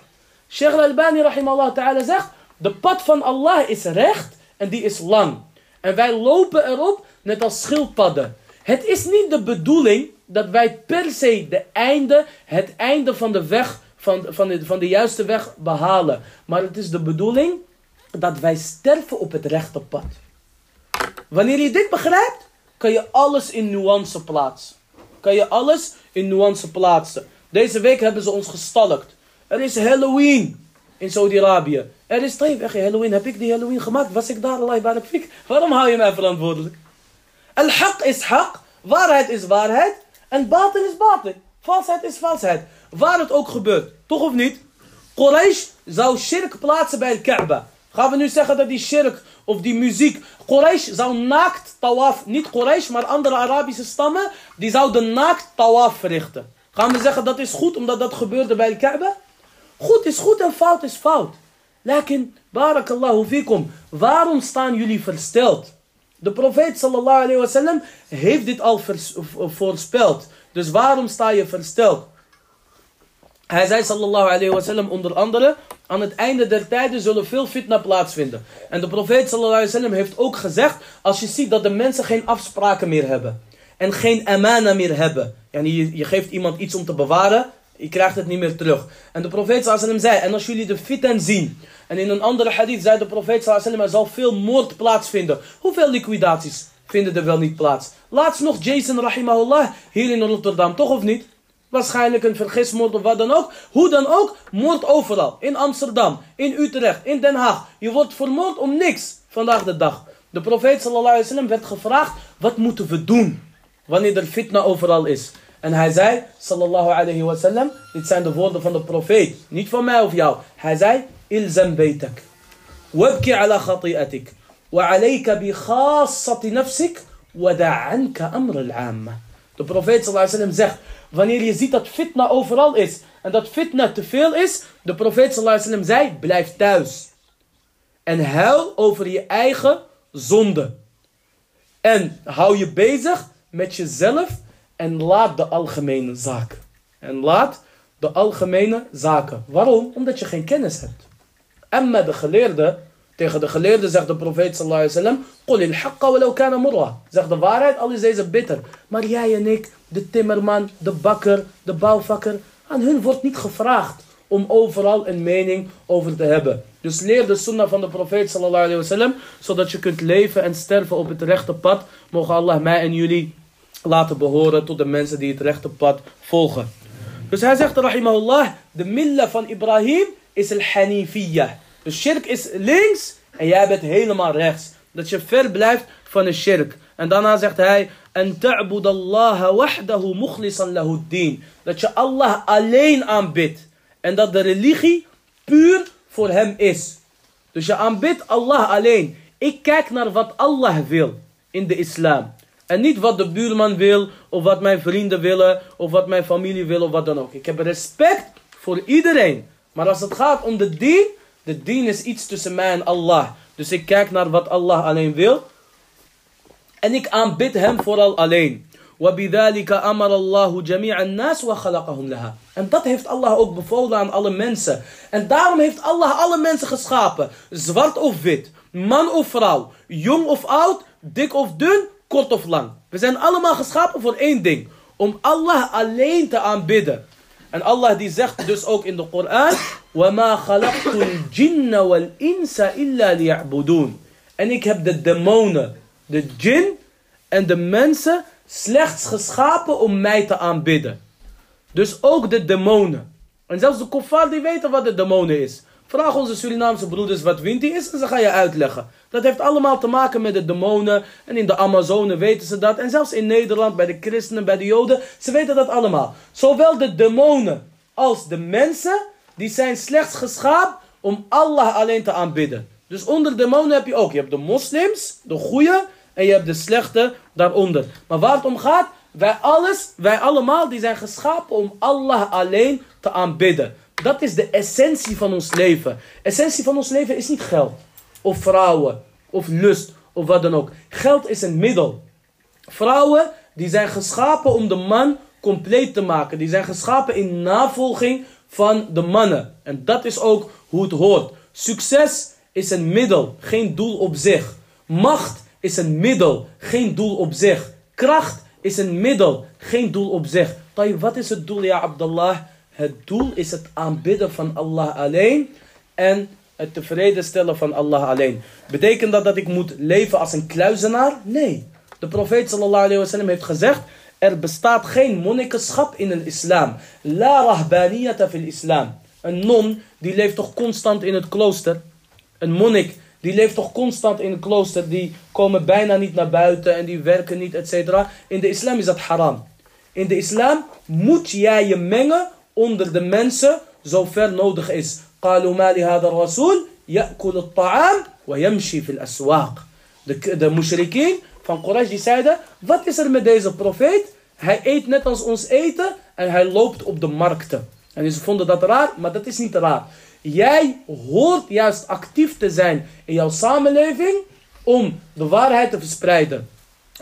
Sheikh Al-Albani rahimahullah ta'ala zegt de pad van Allah is recht en die is lang. En wij lopen erop net als schildpadden. Het is niet de bedoeling dat wij per se de einde, het einde van de weg, van, van, de, van de juiste weg behalen. Maar het is de bedoeling dat wij sterven op het rechte pad. Wanneer je dit begrijpt, kan je alles in nuance plaatsen. Kan je alles in nuance plaatsen. Deze week hebben ze ons gestalkt. Er is Halloween in Saudi-Arabië. Er is twee weg Halloween. Heb ik die Halloween gemaakt? Was ik daar? Allah barak fik. Waarom hou je mij verantwoordelijk? Al-haq is haq. Waarheid is waarheid. En batil is batil. Valsheid is valsheid. Waar het ook gebeurt. Toch of niet? Quraysh zou shirk plaatsen bij Kaaba. Gaan we nu zeggen dat die shirk of die muziek. Quraysh zou naakt tawaf. Niet Quraysh, maar andere Arabische stammen. Die zouden naakt tawaf verrichten. Gaan we zeggen dat is goed omdat dat gebeurde bij Kaaba? Goed is goed en fout is fout. Lakin, barakallahu fikum, waarom staan jullie versteld? De profeet sallallahu alayhi wasallam heeft dit al voorspeld. Dus waarom sta je versteld? Hij zei sallallahu alayhi wasallam onder andere, aan het einde der tijden zullen veel fitna plaatsvinden. En de profeet sallallahu alayhi wasallam heeft ook gezegd, als je ziet dat de mensen geen afspraken meer hebben. En geen amana meer hebben. En je, je geeft iemand iets om te bewaren, je krijgt het niet meer terug. En de profeet sallam zei, en als jullie de fitan zien. En in een andere hadith zei de profeet sallam, er zal veel moord plaatsvinden. Hoeveel liquidaties vinden er wel niet plaats? Laatst nog Jason rahimahullah hier in Rotterdam, toch of niet? Waarschijnlijk een vergismoord of wat dan ook. Hoe dan ook, moord overal. In Amsterdam, in Utrecht, in Den Haag. Je wordt vermoord om niks vandaag de dag. De profeet sallallahu werd gevraagd, wat moeten we doen? Wanneer er fitna overal is. En hij zei, sallallahu alayhi wa sallam, dit zijn de woorden van de profeet, niet van mij of jou. Hij zei, ilzam beitak, wabki ala khati'atik, wa alayka bi khassati nafsik, wa amr al-amma. De profeet sallallahu alayhi wa sallam zegt, wanneer je ziet dat fitna overal is, en dat fitna te veel is, de profeet sallallahu alayhi wa sallam zei, blijf thuis. En huil over je eigen zonde. En hou je bezig met jezelf en laat de algemene zaken. En laat de algemene zaken. Waarom? Omdat je geen kennis hebt. En met de geleerde, tegen de geleerde zegt de profeet sallallahu alaihi wasallam, قُلِ الْحَقَّ وَلَوْ كَانَ مُرَّةً Zeg de waarheid, al is deze bitter. Maar jij en ik, de timmerman, de bakker, de bouwvakker, aan hun wordt niet gevraagd om overal een mening over te hebben. Dus leer de sunnah van de profeet sallallahu alaihi wasallam, zodat je kunt leven en sterven op het rechte pad. Mogen Allah mij en jullie laten behoren tot de mensen die het rechte pad volgen. Dus hij zegt, rahimahullah, de milla van Ibrahim is al-hanifiyah. Dus shirk is links en jij bent helemaal rechts. Dat je ver blijft van de shirk. En daarna zegt hij, en. Dat je Allah alleen aanbidt. En dat de religie puur voor hem is. Dus je aanbidt Allah alleen. Ik kijk naar wat Allah wil in de islam. En niet wat de buurman wil, of wat mijn vrienden willen, of wat mijn familie wil, of wat dan ook. Ik heb respect voor iedereen. Maar als het gaat om de dien, de dien is iets tussen mij en Allah. Dus ik kijk naar wat Allah alleen wil. En ik aanbid hem vooral alleen. وَبِذَلِكَ أَمَرَ اللَّهُ جَمِيعَ النَّاسِ وَخَلَقَهُمْ لَهَا En dat heeft Allah ook bevolen aan alle mensen. En daarom heeft Allah alle mensen geschapen. Zwart of wit, man of vrouw, jong of oud, dik of dun, kort of lang. We zijn allemaal geschapen voor één ding. Om Allah alleen te aanbidden. En Allah die zegt dus ook in de Koran. وَمَا خَلَقْتُ الْجِنَّ وَالْإِنسَ إِلَّا لِيَعْبُدُونَ En ik heb de demonen, de jinn en de mensen slechts geschapen om mij te aanbidden. Dus ook de demonen. En zelfs de kuffar die weten wat de demonen is. Vraag onze Surinaamse broeders wat winti is en ze gaan je uitleggen. Dat heeft allemaal te maken met de demonen. En in de Amazone weten ze dat. En zelfs in Nederland, bij de christenen, bij de joden. Ze weten dat allemaal. Zowel de demonen als de mensen. Die zijn slechts geschapen om Allah alleen te aanbidden. Dus onder de demonen heb je ook. Je hebt de moslims, de goede. En je hebt de slechte daaronder. Maar waar het om gaat. Wij alles, wij allemaal, die zijn geschapen om Allah alleen te aanbidden. Dat is de essentie van ons leven. Essentie van ons leven is niet geld. Of vrouwen. Of lust. Of wat dan ook. Geld is een middel. Vrouwen die zijn geschapen om de man compleet te maken. Die zijn geschapen in navolging van de mannen. En dat is ook hoe het hoort. Succes is een middel, geen doel op zich. Macht is een middel, geen doel op zich. Kracht is een middel, geen doel op zich. Wat is het doel, ja Abdullah? Het doel is het aanbidden van Allah alleen en het tevreden stellen van Allah alleen. Betekent dat dat ik moet leven als een kluizenaar? Nee. De profeet sallallahu alayhi wasallam heeft gezegd, er bestaat geen monnikenschap in het islam. La rahbaniyata fil islam. Een non, die leeft toch constant in het klooster? Een monnik, die leeft toch constant in het klooster? Die komen bijna niet naar buiten en die werken niet, et cetera. In de islam is dat haram. In de islam moet jij je mengen onder de mensen zover nodig is. قالوا ما لهذا الرسول يأكل الطعام ويمشي في الأسواق. De, de mushrikeen van Quraysh die zeiden, wat is er met deze profeet? Hij eet net als ons eten en hij loopt op de markten. En ze vonden dat raar, maar dat is niet raar. Jij hoort juist actief te zijn in jouw samenleving om de waarheid te verspreiden.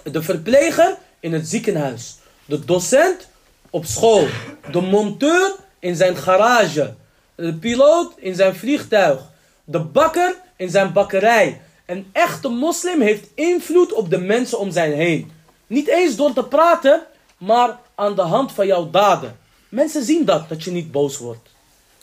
De verpleger in het ziekenhuis. De docent op school. De monteur in zijn garage. De piloot in zijn vliegtuig. De bakker in zijn bakkerij. Een echte moslim heeft invloed op de mensen om zijn heen. Niet eens door te praten, maar aan de hand van jouw daden. Mensen zien dat, dat je niet boos wordt.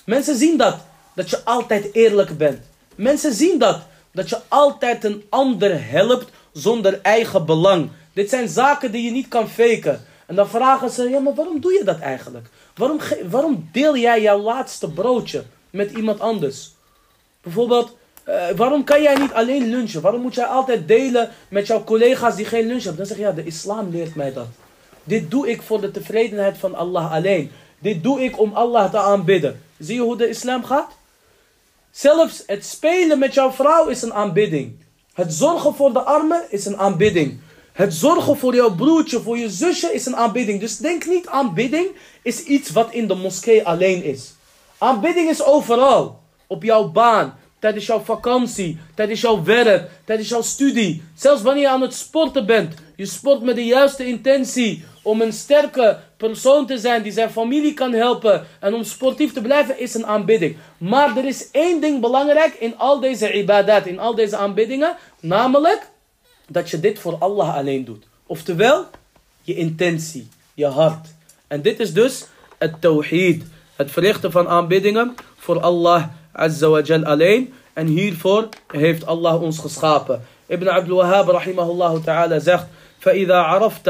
Mensen zien dat, dat je altijd eerlijk bent. Mensen zien dat, dat je altijd een ander helpt zonder eigen belang. Dit zijn zaken die je niet kan faken. En dan vragen ze, ja maar waarom doe je dat eigenlijk? Waarom, waarom deel jij jouw laatste broodje met iemand anders? Bijvoorbeeld, uh, waarom kan jij niet alleen lunchen? Waarom moet jij altijd delen met jouw collega's die geen lunch hebben? Dan zeg je, ja, de islam leert mij dat. Dit doe ik voor de tevredenheid van Allah alleen. Dit doe ik om Allah te aanbidden. Zie je hoe de islam gaat? Zelfs het spelen met jouw vrouw is een aanbidding. Het zorgen voor de armen is een aanbidding. Het zorgen voor jouw broertje, voor je zusje is een aanbidding. Dus denk niet aanbidding is iets wat in de moskee alleen is. Aanbidding is overal. Op jouw baan, tijdens jouw vakantie, tijdens jouw werk, tijdens jouw studie. Zelfs wanneer je aan het sporten bent. Je sport met de juiste intentie om een sterke persoon te zijn die zijn familie kan helpen en om sportief te blijven is een aanbidding. Maar er is één ding belangrijk in al deze ibadat, in al deze aanbiddingen, namelijk dat je dit voor Allah alleen doet. Oftewel, je intentie, je hart. En dit is dus het tawhid, het verrichten van aanbiddingen voor Allah Azza wa Jal alleen. En hiervoor heeft Allah ons geschapen. Ibn Abdul Wahhab rahimahullah ta'ala zegt, فَإِذَا عَرَفْتَ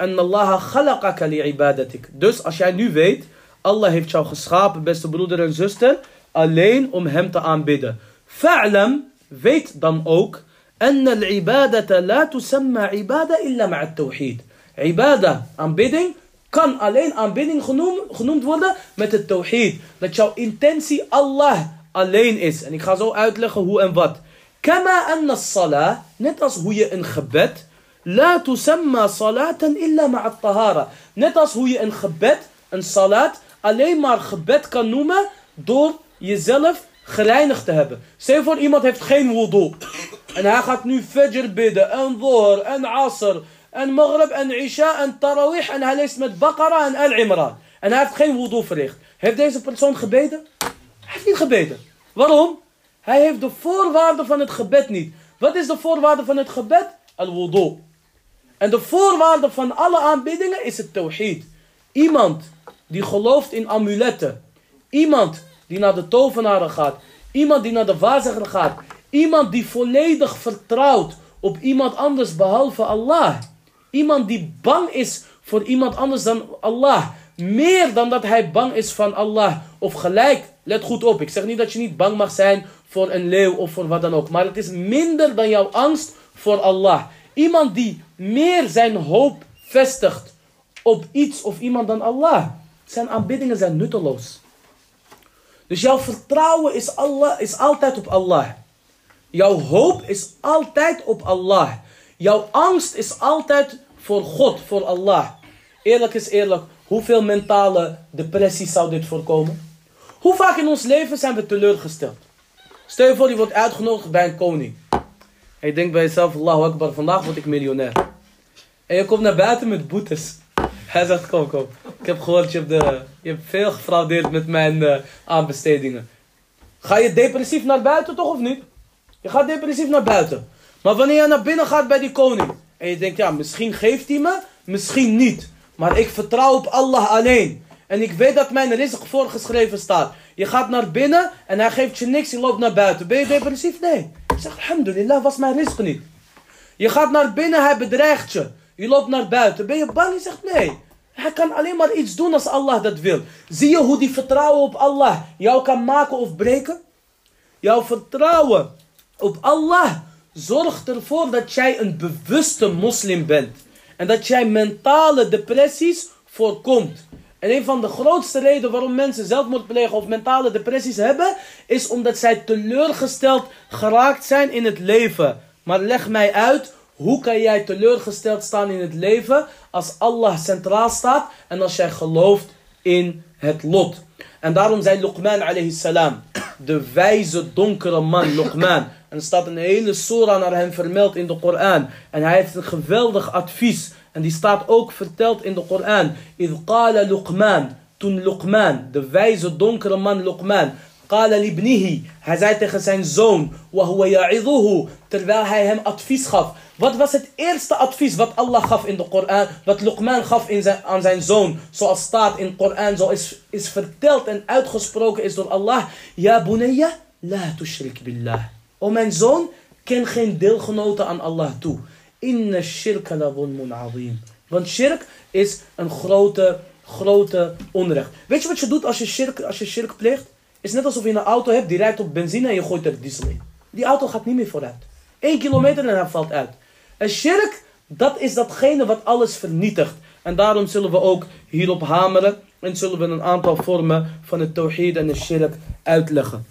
أَنَّ اللَّهَ خَلَقَكَ لِعِبَادَتِكَ Dus als jij nu weet, Allah heeft jou geschapen, beste broeder en zuster, alleen om hem te aanbidden. فَعْلَمْ Weet dan ook, أَنَّ الْعِبَادَةَ لَا تُسَمَّى عِبَادَةً إِلَّا مَعَ التَّوْحِيد Ibada, aanbidding, kan alleen aanbidding genoemd, worden met het tawhid. Dat jouw intentie Allah alleen is. En ik ga zo uitleggen hoe en wat. Kama anna salah, net als hoe je een gebed, la tusamma salatan illa ma'a tahara. Net als hoe je een gebed, een salat, alleen maar gebed kan noemen door jezelf gereinigd te hebben. Stel voor iemand heeft geen wudu. En hij gaat nu fajr bidden, en dhuhr, en asr, en maghrib, en isha, en tarawih. En hij leest met Baqarah en Al-Imran. En hij heeft geen wudu verricht. Heeft deze persoon gebeden? Hij heeft niet gebeden. Waarom? Hij heeft de voorwaarden van het gebed niet. Wat is de voorwaarde van het gebed? Al-wudu. En de voorwaarde van alle aanbiddingen is het tawhid. Iemand die gelooft in amuletten. Iemand die naar de tovenaren gaat. Iemand die naar de waarzegger gaat. Iemand die volledig vertrouwt op iemand anders behalve Allah. Iemand die bang is voor iemand anders dan Allah. Meer dan dat hij bang is van Allah. Of gelijk, let goed op. Ik zeg niet dat je niet bang mag zijn voor een leeuw of voor wat dan ook. Maar het is minder dan jouw angst voor Allah. Iemand die meer zijn hoop vestigt op iets of iemand dan Allah. Zijn aanbiddingen zijn nutteloos. Dus jouw vertrouwen is, Allah, is altijd op Allah. Jouw hoop is altijd op Allah. Jouw angst is altijd voor God, voor Allah. Eerlijk is eerlijk, hoeveel mentale depressies zou dit voorkomen? Hoe vaak in ons leven zijn we teleurgesteld? Stel je voor, je wordt uitgenodigd bij een koning. En je denkt bij jezelf, Allahu Akbar, vandaag word ik miljonair. En je komt naar buiten met boetes. Hij zegt, kom, kom. Ik heb gehoord, je hebt, de, je hebt veel gefraudeerd met mijn uh, aanbestedingen. Ga je depressief naar buiten toch of niet? Je gaat depressief naar buiten. Maar wanneer je naar binnen gaat bij die koning. En je denkt, ja, misschien geeft hij me, misschien niet. Maar ik vertrouw op Allah alleen. En ik weet dat mijn rizq voorgeschreven staat. Je gaat naar binnen en hij geeft je niks, je loopt naar buiten. Ben je depressief? Nee. Je zegt, alhamdulillah, was mijn rizq niet. Je gaat naar binnen, hij bedreigt je. Je loopt naar buiten. Ben je bang? Je zegt, nee. Hij kan alleen maar iets doen als Allah dat wil. Zie je hoe die vertrouwen op Allah jou kan maken of breken? Jouw vertrouwen op Allah zorgt ervoor dat jij een bewuste moslim bent. En dat jij mentale depressies voorkomt. En een van de grootste redenen waarom mensen zelfmoord plegen of mentale depressies hebben, is omdat zij teleurgesteld geraakt zijn in het leven. Maar leg mij uit, hoe kan jij teleurgesteld staan in het leven als Allah centraal staat en als jij gelooft in het lot? En daarom zei Luqman alayhi salam, de wijze donkere man Luqman. En er staat een hele sora naar hem vermeld in de Koran. En hij heeft een geweldig advies. En die staat ook verteld in de Koran. Idh qala Luqman, toen Luqman, de wijze donkere man Luqman. Qala libnihi. Hij zei tegen zijn zoon. Wa huwa ya'iduhu. Terwijl hij hem advies gaf. Wat was het eerste advies wat Allah gaf in de Koran? Wat Luqman gaf in aan zijn zoon? Zoals staat in de Koran, zoals is, is verteld en uitgesproken is door Allah. Ja bunayya, la tushrik billah. O mijn zoon, ken geen deelgenoten aan Allah toe. Inna shirka la zulmun azim. Want shirk is een grote, grote onrecht. Weet je wat je doet als je shirk, als je shirk pleegt? Is net alsof je een auto hebt die rijdt op benzine en je gooit er diesel in. Die auto gaat niet meer vooruit. Eén kilometer en hij valt uit. En shirk, dat is datgene wat alles vernietigt. En daarom zullen we ook hierop hameren. En zullen we een aantal vormen van het tawhid en de shirk uitleggen.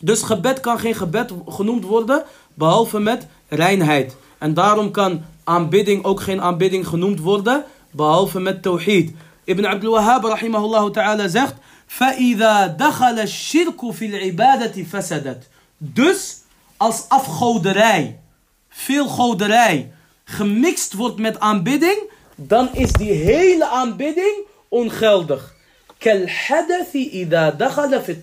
Dus gebed kan geen gebed genoemd worden, behalve met reinheid. En daarom kan aanbidding ook geen aanbidding genoemd worden, behalve met tawhid. Ibn Abdul Wahhab rahimahullah ta'ala zegt فَإِذَا دَخَلَ الشِّرْكُ فِي الْعِبَادَةِ فَسَدَتْ Dus als afgoderij, veel goderij, gemixt wordt met aanbidding, dan is die hele aanbidding ongeldig.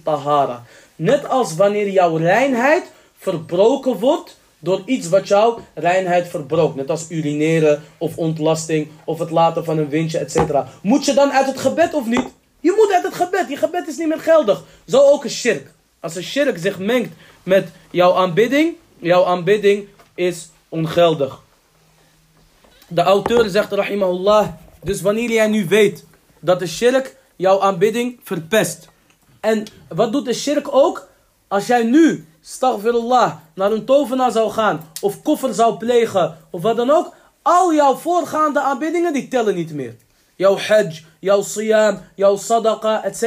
tahara. Net als wanneer jouw reinheid verbroken wordt door iets wat jouw reinheid verbroken. Net als urineren of ontlasting of het laten van een windje, etc. Moet je dan uit het gebed of niet? Je moet uit het gebed. Je gebed is niet meer geldig. Zo ook een shirk. Als een shirk zich mengt met jouw aanbidding, jouw aanbidding is ongeldig. De auteur zegt, rahimahullah, dus wanneer jij nu weet dat de shirk jouw aanbidding verpest. En wat doet de shirk ook? Als jij nu, staghfirullah, naar een tovenaar zou gaan, of koffer zou plegen, of wat dan ook, al jouw voorgaande aanbiddingen, die tellen niet meer. Jouw hajj, jouw siyam, jouw sadaqa, etc.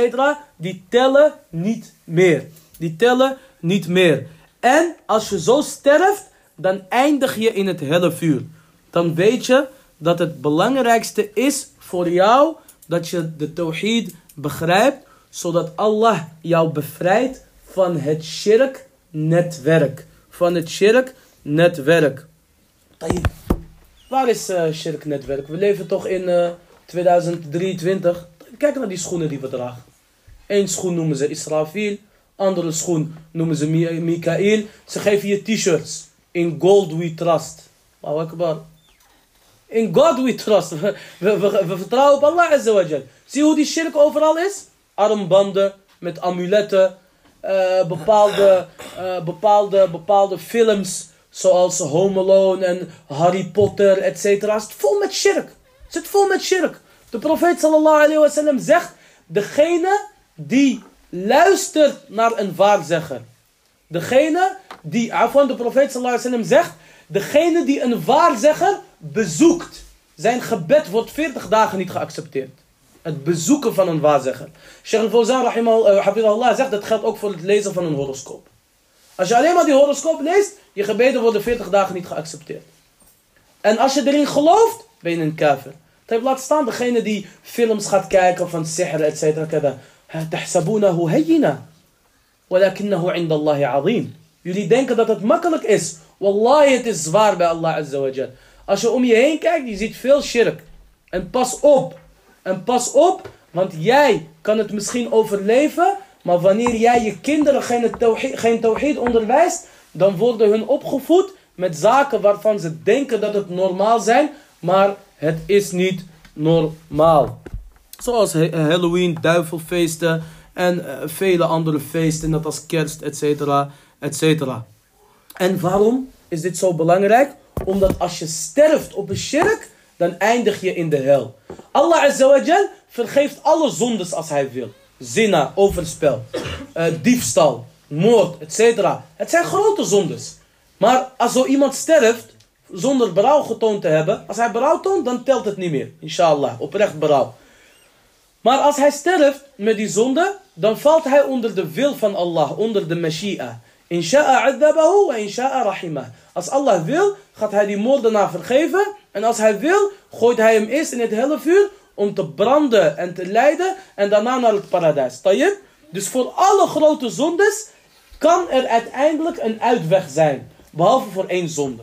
Die tellen niet meer. Die tellen niet meer. En als je zo sterft, dan eindig je in het helle vuur. Dan weet je dat het belangrijkste is voor jou dat je de tawhid begrijpt, zodat Allah jou bevrijdt van het shirk netwerk. Van het shirk netwerk. Waar is uh, shirk netwerk? We leven toch in uh, 2023. Kijk naar die schoenen die we dragen. Eén schoen noemen ze Israfil. Andere schoen noemen ze Mikael. Ze geven je t-shirts. In gold we trust. Allahu akbar. In God we trust. We, we, vertrouwen op Allah azawajal. Zie hoe die shirk overal is? Armbanden met amuletten. Uh, bepaalde, uh, bepaalde, bepaalde films. Zoals Home Alone en Harry Potter, etc. Vol met shirk. Zit vol met shirk. De profeet sallallahu alayhi zegt. Degene die luistert naar een waarzegger. Degene die, van de profeet sallallahu zegt. Degene die een waarzegger bezoekt. Zijn gebed wordt 40 dagen niet geaccepteerd. Het bezoeken van een waarzegger. Sheikh al-Fawzan Allah eh, zegt dat geldt ook voor het lezen van een horoscoop. Als je alleen maar die horoscoop leest, je gebeden worden 40 dagen niet geaccepteerd. En als je erin gelooft, ben je een kafir. Het laat staan degene die films gaat kijken van sihr, et cetera. تحسبونه هينا ولكنه عند الله عظيم. Jullie denken dat het makkelijk is. Wallahi, het is zwaar bij Allah Azza wa Jal. Als je om je heen kijkt, je ziet veel shirk. En pas op. En pas op, want jij kan het misschien overleven. Maar wanneer jij je kinderen geen tawhid, geen tawhid onderwijst, dan worden hun opgevoed met zaken waarvan ze denken dat het normaal zijn. Maar het is niet normaal. Zoals Halloween, duivelfeesten en uh, vele andere feesten, net als kerst, etc. etc. En waarom is dit zo belangrijk? Omdat als je sterft op een shirk, dan eindig je in de hel. Allah Azawajal vergeeft alle zondes als hij wil. Zina, overspel, uh, diefstal, moord, etc. Het zijn grote zondes. Maar als zo iemand sterft, zonder berouw getoond te hebben, als hij berouw toont, dan telt het niet meer. Inshallah, oprecht berouw. Maar als hij sterft met die zonde, dan valt hij onder de wil van Allah, onder de Mashi'a. Insha'a adhabahu wa insha'a rahimah. Als Allah wil, gaat hij die moordenaar vergeven. En als hij wil, gooit hij hem eerst in het helle vuur om te branden en te lijden. En daarna naar het paradijs. Tayyip? Dus voor alle grote zondes kan er uiteindelijk een uitweg zijn. Behalve voor één zonde.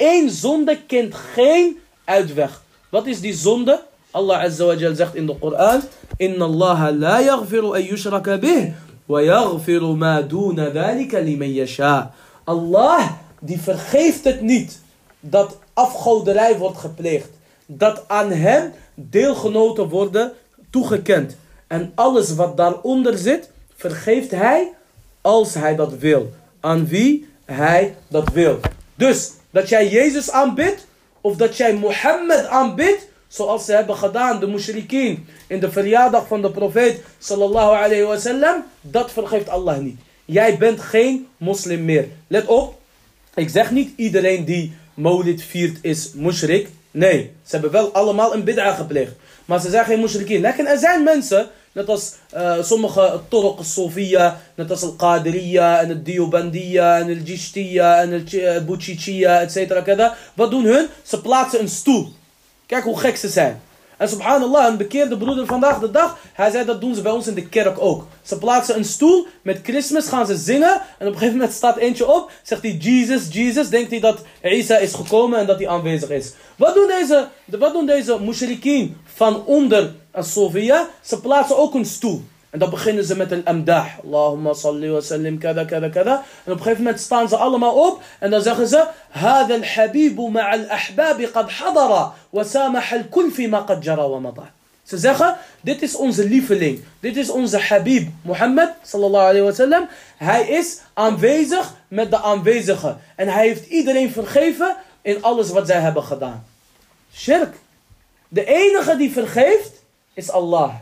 Eén zonde kent geen uitweg. Wat is die zonde? Allah Azza wa Jal zegt in de Koran: Inna Allah la yaghfiru an yushraka bih. Wa yaghfiru ma duna dhalika liman yasha. Allah die vergeeft het niet dat afgoderij wordt gepleegd. Dat aan hem deelgenoten worden toegekend. En alles wat daaronder zit, vergeeft hij als hij dat wil. Aan wie hij dat wil. Dus dat jij Jezus aanbidt, of dat jij Mohammed aanbidt, zoals ze hebben gedaan, de mushrikeen, in de verjaardag van de profeet, sallallahu alayhi wasallam, dat vergeeft Allah niet. Jij bent geen moslim meer. Let op, ik zeg niet iedereen die Maulid viert is mushrik. Nee, ze hebben wel allemaal een bid'a gepleegd. Maar ze zijn geen mushrikeen. Lekker, er zijn mensen, net als uh, sommige Torq Sofia, net als Al-Qadiriya en het Diobandiya en het Jishtiya en het Buchichiya, et cetera. Wat doen hun? Ze plaatsen een stoel. Kijk hoe gek ze zijn. En subhanallah, een bekeerde broeder vandaag de dag, hij zei dat doen ze bij ons in de kerk ook. Ze plaatsen een stoel, met Christmas gaan ze zingen. En op een gegeven moment staat eentje op, zegt hij Jesus, Jesus. Denkt hij dat Isa is gekomen en dat hij aanwezig is. Wat doen deze, wat doen deze mushrikeen van onder Sofia? Ze plaatsen ook een stoel. En dan beginnen ze met een amdah. Allahumma salli wa sallim, kada, kada, kada. En op een gegeven moment staan ze allemaal op. En dan zeggen ze... هذا الحبيب مع الأحباب قد حضر وسامح الكل فيما قد جرى ومضى. Ze zeggen, dit is onze lieveling. Dit is onze Habib Mohammed sallallahu alayhi wa sallam. Hij is aanwezig met de aanwezigen. En hij heeft iedereen vergeven in alles wat zij hebben gedaan. Shirk. De enige die vergeeft is Allah.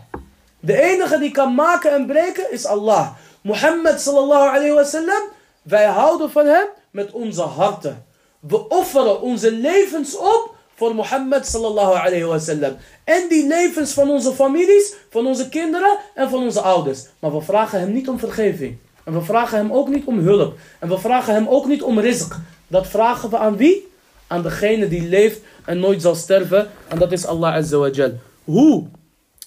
De enige die kan maken en breken is Allah. Mohammed sallallahu alayhi wa sallam. Wij houden van hem met onze harten. We offeren onze levens op voor Mohammed sallallahu alayhi wa sallam. En die levens van onze families, van onze kinderen en van onze ouders. Maar we vragen hem niet om vergeving. En we vragen hem ook niet om hulp. En we vragen hem ook niet om rizq. Dat vragen we aan wie? Aan degene die leeft en nooit zal sterven. En dat is Allah azza wa. Hoe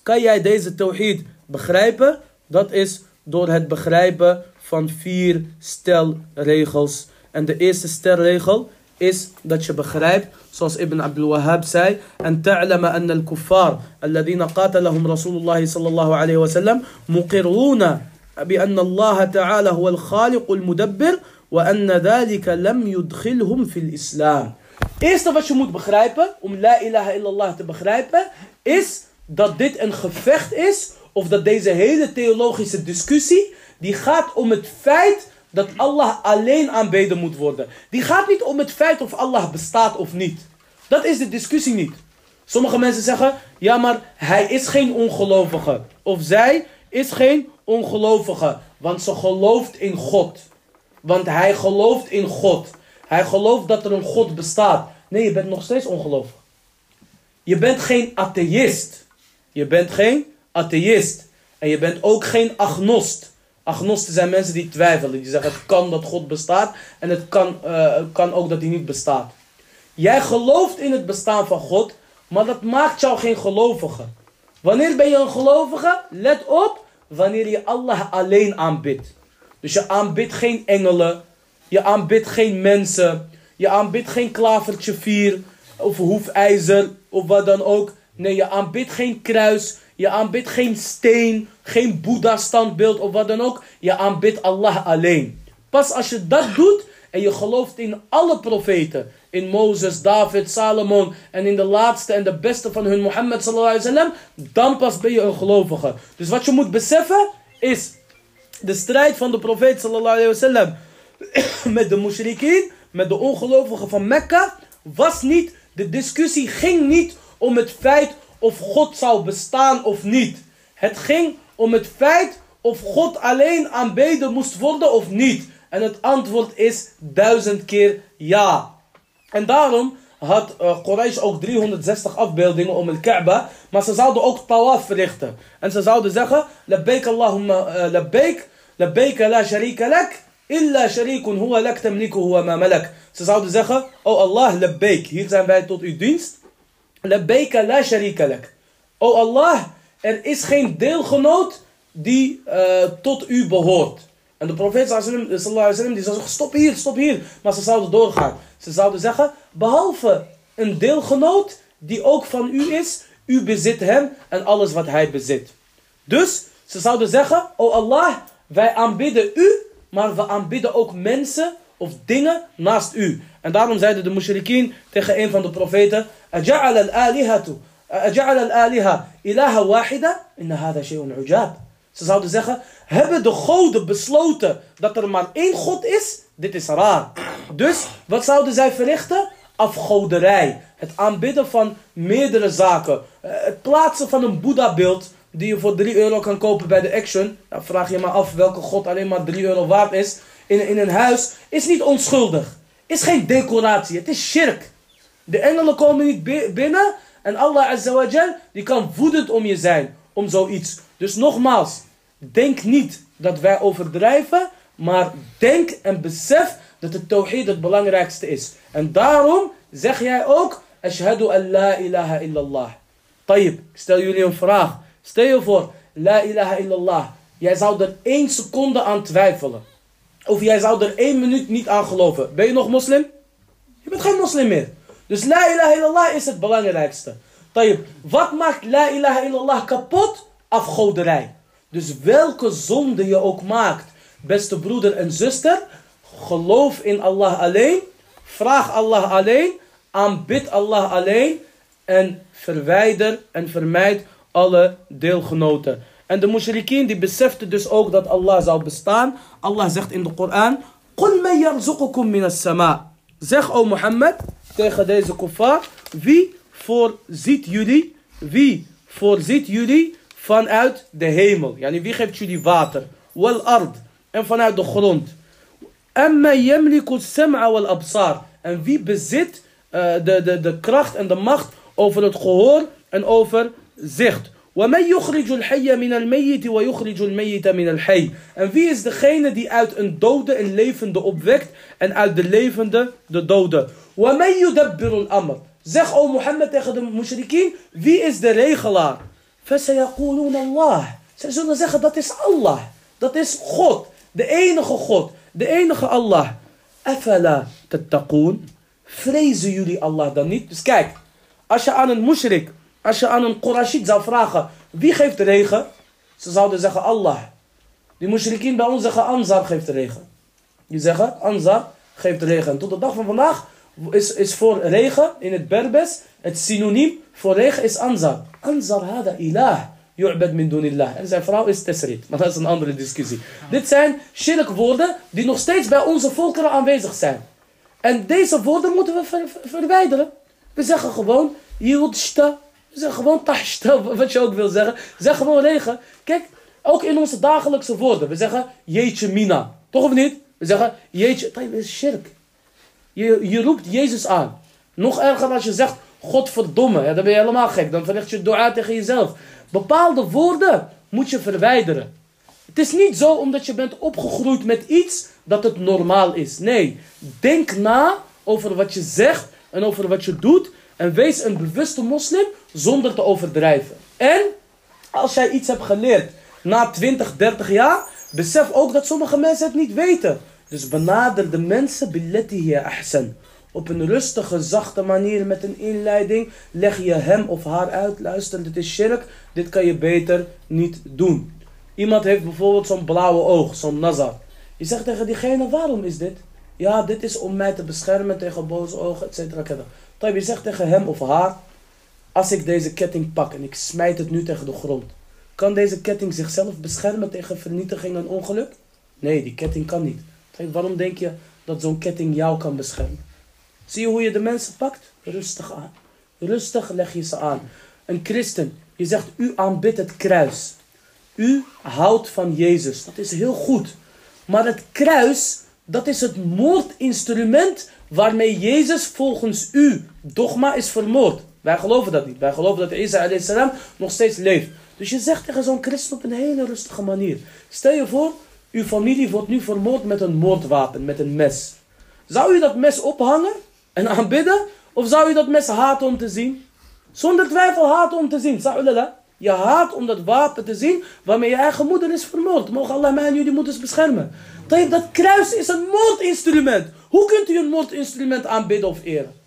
kan jij deze tawhid begrijpen? Dat is door het begrijpen van vier stelregels. En de eerste stelregel is dat je begrijpt, zoals Ibn Abdul Wahhab zei, en ta'lama anna al-kuffar, alladhina qatalahum Rasulullah sallallahu alayhi wa sallam, muqirruna بأن الله تعالى هو الخالق المدبر وأن ذلك لم يدخلهم في الإسلام. Eerste wat je moet begrijpen, om la ilaha illallah te begrijpen, is dat dit een gevecht is, of dat deze hele theologische discussie, die gaat om het feit dat Allah alleen aanbeden moet worden. Die gaat niet om het feit of Allah bestaat of niet. Dat is de discussie niet. Sommige mensen zeggen, ja maar hij is geen ongelovige. Of zij is geen ongelovige. Want ze gelooft in God. Want hij gelooft in God. Hij gelooft dat er een God bestaat. Nee, je bent nog steeds ongelovig. Je bent geen atheïst. Je bent geen atheïst. En je bent ook geen agnost. Agnosten zijn mensen die twijfelen. Die zeggen het kan dat God bestaat. En het kan, uh, kan ook dat hij niet bestaat. Jij gelooft in het bestaan van God. Maar dat maakt jou geen gelovige. Wanneer ben je een gelovige? Let op. Wanneer je Allah alleen aanbidt. Dus je aanbidt geen engelen. Je aanbidt geen mensen. Je aanbidt geen klavertje vier. Of hoefijzer. Of wat dan ook. Nee, je aanbidt geen kruis. Je aanbidt geen steen, geen Boeddha-standbeeld of wat dan ook. Je aanbidt Allah alleen. Pas als je dat doet en je gelooft in alle profeten. In Mozes, David, Salomon en in de laatste en de beste van hun Mohammed sallallahu alaihi wasallam. Dan pas ben je een gelovige. Dus wat je moet beseffen is de strijd van de profeet sallallahu alaihi wasallam [coughs] met de mushrikeen, met de ongelovigen van Mekka. Was niet, de discussie ging niet om het feit of God zou bestaan of niet. Het ging om het feit of God alleen aanbeden moest worden of niet. En het antwoord is duizend keer ja. En daarom had uh, Quraysh ook 360 afbeeldingen om het Kaaba. Maar ze zouden ook tawaf verrichten. En ze zouden zeggen, labbaik Allahumma labbaik, labbaik la sharika lak, illa sharikun huwa lak tamlikuhu wa ma malak. Ze zouden zeggen, oh Allah, labbaik, hier zijn wij tot uw dienst. Labbaika la sharika lak. O Allah, er is geen deelgenoot die uh, tot u behoort. En de profeet sallallahu alaihi wasallam die zou zeggen, stop hier, stop hier. Maar ze zouden doorgaan. Ze zouden zeggen, behalve een deelgenoot die ook van u is, u bezit hem en alles wat hij bezit. Dus ze zouden zeggen, o Allah, wij aanbidden u, maar we aanbidden ook mensen of dingen naast u. En daarom zeiden de mushrikien tegen een van de profeten: Aja'al al-alihatu, aja'al al-aliha, ilaha wahida, inna hada shay'un ujab. Ze zouden zeggen: Hebben de goden besloten dat er maar één God is? Dit is raar. Dus wat zouden zij verrichten? Afgoderij. Het aanbidden van meerdere zaken. Eh, het plaatsen van een Boeddha-beeld die je voor 3 euro kan kopen bij de Action. Dan vraag je maar af welke God alleen maar 3 euro waard is. In een huis is niet onschuldig. Is geen decoratie. Het is shirk. De engelen komen niet binnen. En Allah Azza die kan woedend om je zijn. Om zoiets. Dus nogmaals. Denk niet dat wij overdrijven. Maar denk en besef dat het tawhid het belangrijkste is. En daarom zeg jij ook. Ashhadu an la ilaha illallah. Tayyip, ik stel jullie een vraag. Stel je voor, la ilaha illallah. Jij zou er één seconde aan twijfelen. Of jij zou er één minuut niet aan geloven. Ben je nog moslim? Je bent geen moslim meer. Dus la ilaha illallah is het belangrijkste. Tayyip, wat maakt la ilaha illallah kapot? Afgoderij. Dus welke zonde je ook maakt, beste broeder en zuster, geloof in Allah alleen, vraag Allah alleen, aanbid Allah alleen en verwijder en vermijd alle deelgenoten. En de mushrikien die beseften dus ook dat Allah zou bestaan. Allah zegt in de Koran. Qul min. Zeg o Mohammed tegen deze kuffar. Wie voorziet jullie? Wie voorziet jullie vanuit de hemel? Yani wie geeft jullie water? Wal ard. En vanuit de grond. Yamliku as-sam'a absar. En wie bezit eh, de, de, de kracht en de macht over het gehoor en over zicht. وَمَنْ يُخْرِجُ الْحَيَّ مِنَ الْمَيِّتِ وَيُخْرِجُ الْمَيِّتَ مِنَ الْحَيِّ En wie is degene die uit een dode een levende opwekt en uit de levende de dode? وَمَنْ يُدَبِّرُ الْأَمْرِ Zeg, o Mohammed tegen de mushrikeen, wie is de regelaar? فَسَيَقُولُونَ اللَّهِ Zij zullen zeggen, dat is Allah. Dat is God. De enige God. De enige Allah. أَفَلَا تَتَّقُونَ Vrezen jullie Allah dan niet? Dus kijk, als je aan een mushrik, als je aan een Qurashid zou vragen, wie geeft de regen? Ze zouden zeggen Allah. Die mushrikien bij ons zeggen Anzar geeft de regen. Die zeggen Anzar geeft de regen. En tot de dag van vandaag is, is voor regen in het Berbers, het synoniem voor regen is Anzar. Anzar hada ilah. Yu'bad min dunillah. En zijn vrouw is Tesrit. Maar dat is een andere discussie. Dit zijn shirk woorden die nog steeds bij onze volkeren aanwezig zijn. En deze woorden moeten we ver, ver, verwijderen. We zeggen gewoon Yudshta. Zeggen gewoon Tashta, [laughs] wat je ook wil zeggen. Zeg gewoon regen. Kijk, ook in onze dagelijkse woorden. We zeggen Jeetje Mina. Toch of niet? We zeggen Jeetje. Dat is shirk. Je, je roept Jezus aan. Nog erger als je zegt Godverdomme. Ja, dan ben je helemaal gek. Dan verricht je dua tegen jezelf. Bepaalde woorden moet je verwijderen. Het is niet zo omdat je bent opgegroeid met iets dat het normaal is. Nee, denk na over wat je zegt en over wat je doet. En wees een bewuste moslim zonder te overdrijven. En als jij iets hebt geleerd na 20, 30 jaar, besef ook dat sommige mensen het niet weten. Dus benader de mensen billeti ahsan. Op een rustige, zachte manier met een inleiding leg je hem of haar uit. Luister, dit is shirk, dit kan je beter niet doen. Iemand heeft bijvoorbeeld zo'n blauwe oog, zo'n nazar. Je zegt tegen diegene, waarom is dit? Ja, dit is om mij te beschermen tegen boze ogen, et cetera. Je zegt tegen hem of haar, als ik deze ketting pak en ik smijt het nu tegen de grond. Kan deze ketting zichzelf beschermen tegen vernietiging en ongeluk? Nee, die ketting kan niet. Waarom denk je dat zo'n ketting jou kan beschermen? Zie je hoe je de mensen pakt? Rustig aan. Rustig leg je ze aan. Een christen, je zegt u aanbidt het kruis. U houdt van Jezus. Dat is heel goed. Maar het kruis, dat is het moordinstrument waarmee Jezus volgens u dogma is vermoord. Wij geloven dat niet. Wij geloven dat Isa salam nog steeds leeft. Dus je zegt tegen zo'n christen op een hele rustige manier. Stel je voor, uw familie wordt nu vermoord met een moordwapen, met een mes. Zou u dat mes ophangen en [laughs] aanbidden? Of zou u dat mes haten om te zien? Zonder twijfel haten om te zien. Je haat om dat wapen te zien waarmee je eigen moeder is vermoord. Mogen Allah mij en jullie moeders beschermen. Dat kruis is een moordinstrument. Hoe kunt u een moordinstrument aanbidden of eren?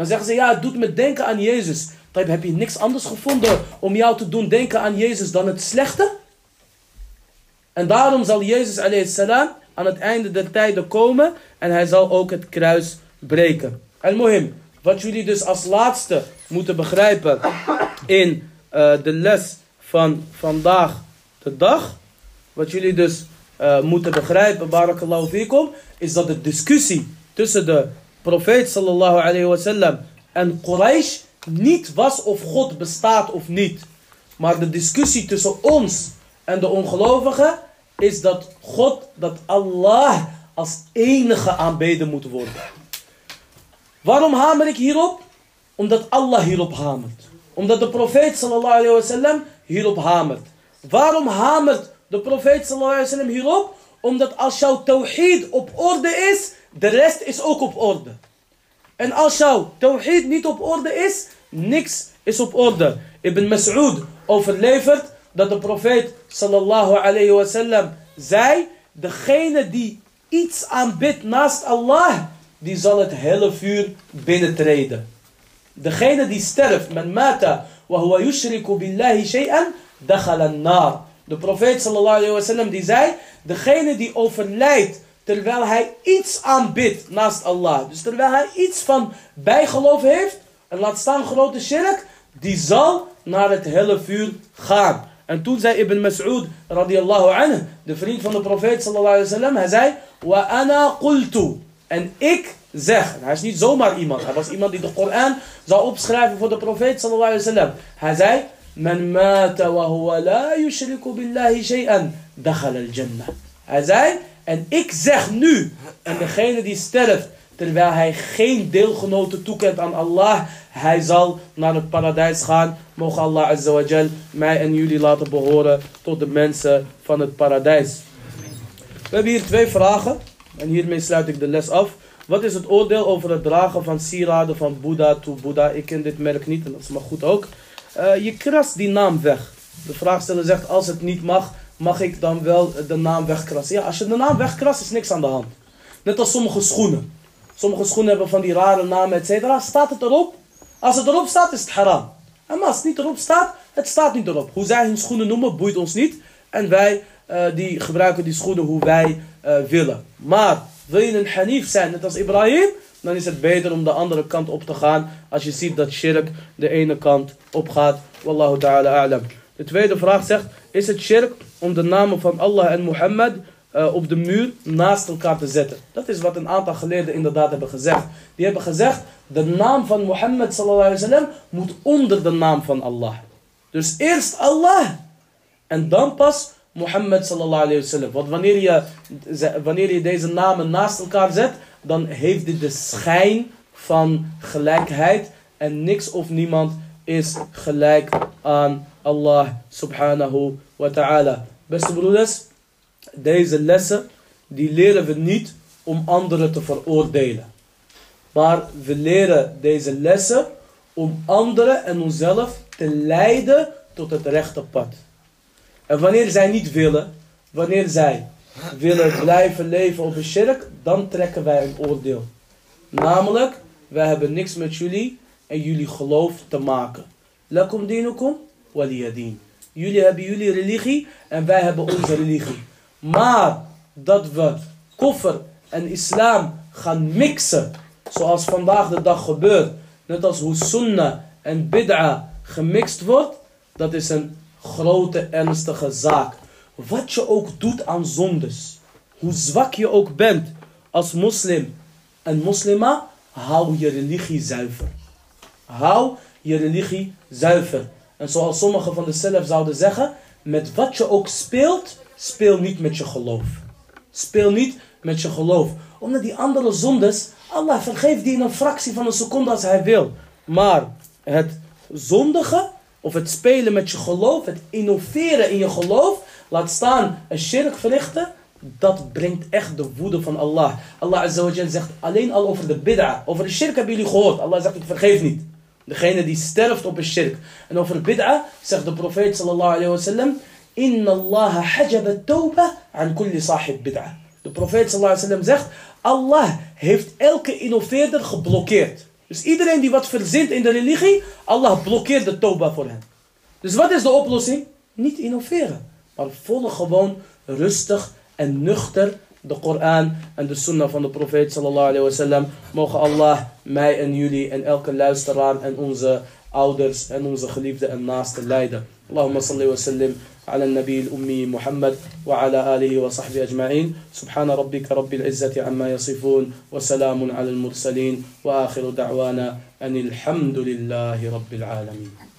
Dan zeggen ze, ja, het doet me denken aan Jezus. Heb je niks anders gevonden om jou te doen denken aan Jezus dan het slechte? En daarom zal Jezus salam aan het einde der tijden komen en hij zal ook het kruis breken. En mohim, wat jullie dus als laatste moeten begrijpen in uh, de les van vandaag de dag. Wat jullie dus uh, moeten begrijpen, barakallahu fikum, is dat de discussie tussen de profeet sallallahu alayhi wasallam en Quraysh niet was of God bestaat of niet. Maar de discussie tussen ons en de ongelovigen is dat God, dat Allah als enige aanbeden moet worden. Waarom hamer ik hierop? Omdat Allah hierop hamert. Omdat de profeet sallallahu alayhi wasallam hierop hamert. Waarom hamert de profeet sallallahu alayhi wasallam hierop? Omdat als jouw tawhid op orde is, de rest is ook op orde. En als jouw tawhid niet op orde is, Niks is op orde. Ibn Mas'ud overlevert dat de profeet sallallahu alayhi wasallam zei, degene die iets aanbidt naast Allah, die zal het hele vuur binnentreden. Degene die sterft, men mata, wa huwa yushriku billahi shay'an, dakhala nar. De profeet sallallahu alayhi wasallam die zei, degene die overlijdt terwijl hij iets aanbidt naast Allah. Dus terwijl hij iets van bijgeloof heeft, en laat staan grote shirk, die zal naar het helle vuur gaan. En toen zei Ibn Mas'ud radiyallahu anhu, de vriend van de profeet sallallahu alayhi wasallam, hij zei, wa ana qultu. En ik zeg, hij is niet zomaar iemand, hij was iemand die de Koran zou opschrijven voor de profeet sallallahu alayhi wasallam. Hij zei, man mata wa huwa la yushriku billahi shay'an, dakhala al-jannah. Hij zei, en ik zeg nu, en degene die sterft, terwijl hij geen deelgenoten toekent aan Allah, hij zal naar het paradijs gaan. Mogen Allah Azza wa Jal mij en jullie laten behoren tot de mensen van het paradijs. We hebben hier twee vragen. En hiermee sluit ik de les af. Wat is het oordeel over het dragen van sieraden van Boeddha to Boeddha? Ik ken dit merk niet en dat is maar goed ook. Uh, je krast die naam weg. De vraagsteller zegt als het niet mag, mag ik dan wel de naam wegkrassen? Ja, als je de naam wegkrast is niks aan de hand. Net als sommige schoenen. Sommige schoenen hebben van die rare namen, et cetera. Staat het erop? Als het erop staat, is het haram. En als het niet erop staat, het staat niet erop. Hoe zij hun schoenen noemen, boeit ons niet. En wij uh, die gebruiken die schoenen hoe wij uh, willen. Maar wil je een hanif zijn, net als Ibrahim, dan is het beter om de andere kant op te gaan. Als je ziet dat shirk de ene kant op gaat. Wallahu ta'ala a'lam. De tweede vraag zegt, is het shirk om de namen van Allah en Mohammed uh, op de muur naast elkaar te zetten. Dat is wat een aantal geleerden inderdaad hebben gezegd. Die hebben gezegd, de naam van Mohammed sallallahu alaihi wasallam moet onder de naam van Allah. Dus eerst Allah en dan pas Mohammed sallallahu alaihi wasallam. Want wanneer je, wanneer je deze namen naast elkaar zet, dan heeft dit de schijn van gelijkheid en niks of niemand is gelijk aan Allah subhanahu wa ta'ala. Beste broeders, deze lessen, die leren we niet om anderen te veroordelen. Maar we leren deze lessen om anderen en onszelf te leiden tot het rechte pad. En wanneer zij niet willen, wanneer zij willen blijven leven op een shirk, dan trekken wij een oordeel. Namelijk, wij hebben niks met jullie en jullie geloof te maken. Lakum dinukum waliyadin. Jullie hebben jullie religie en wij hebben onze religie. Maar dat we koffer en islam gaan mixen, zoals vandaag de dag gebeurt, net als hoe sunnah en bid'a gemixt wordt, dat is een grote ernstige zaak. Wat je ook doet aan zondes, hoe zwak je ook bent als moslim en moslima, hou je religie zuiver. Hou je religie zuiver. En zoals sommigen van de zelf zouden zeggen, met wat je ook speelt, speel niet met je geloof. Speel niet met je geloof. Omdat die andere zondes, Allah vergeeft die in een fractie van een seconde als hij wil. Maar het zondige, of het spelen met je geloof, het innoveren in je geloof, laat staan een shirk verrichten, dat brengt echt de woede van Allah. Allah Azza zegt alleen al over de bid'a. Over de shirk hebben jullie gehoord. Allah zegt ik vergeef niet. Degene die sterft op een shirk. En over bid'a zegt de profeet sallallahu alayhi wa sallam. Inna Allah hajaba tawba aan kulli sahib bid'a. De profeet sallallahu alayhi wa sallam zegt. Allah heeft elke innoveerder geblokkeerd. Dus iedereen die wat verzint in de religie. Allah blokkeert de tawba voor hen. Dus wat is de oplossing? Niet innoveren. Maar volg gewoon rustig en nuchter de Koran en de sunnah van de profeet sallallahu alayhi wa sallam. Mogen Allah mij en jullie en elke luisteraar en onze ouders en onze geliefden en naasten leiden. Salli wa sallim على النبي الأمي محمد وعلى آله وصحبه أجمعين سبحان ربك رب العزة عما يصفون وسلام على المرسلين وآخر دعوانا أن الحمد لله رب العالمين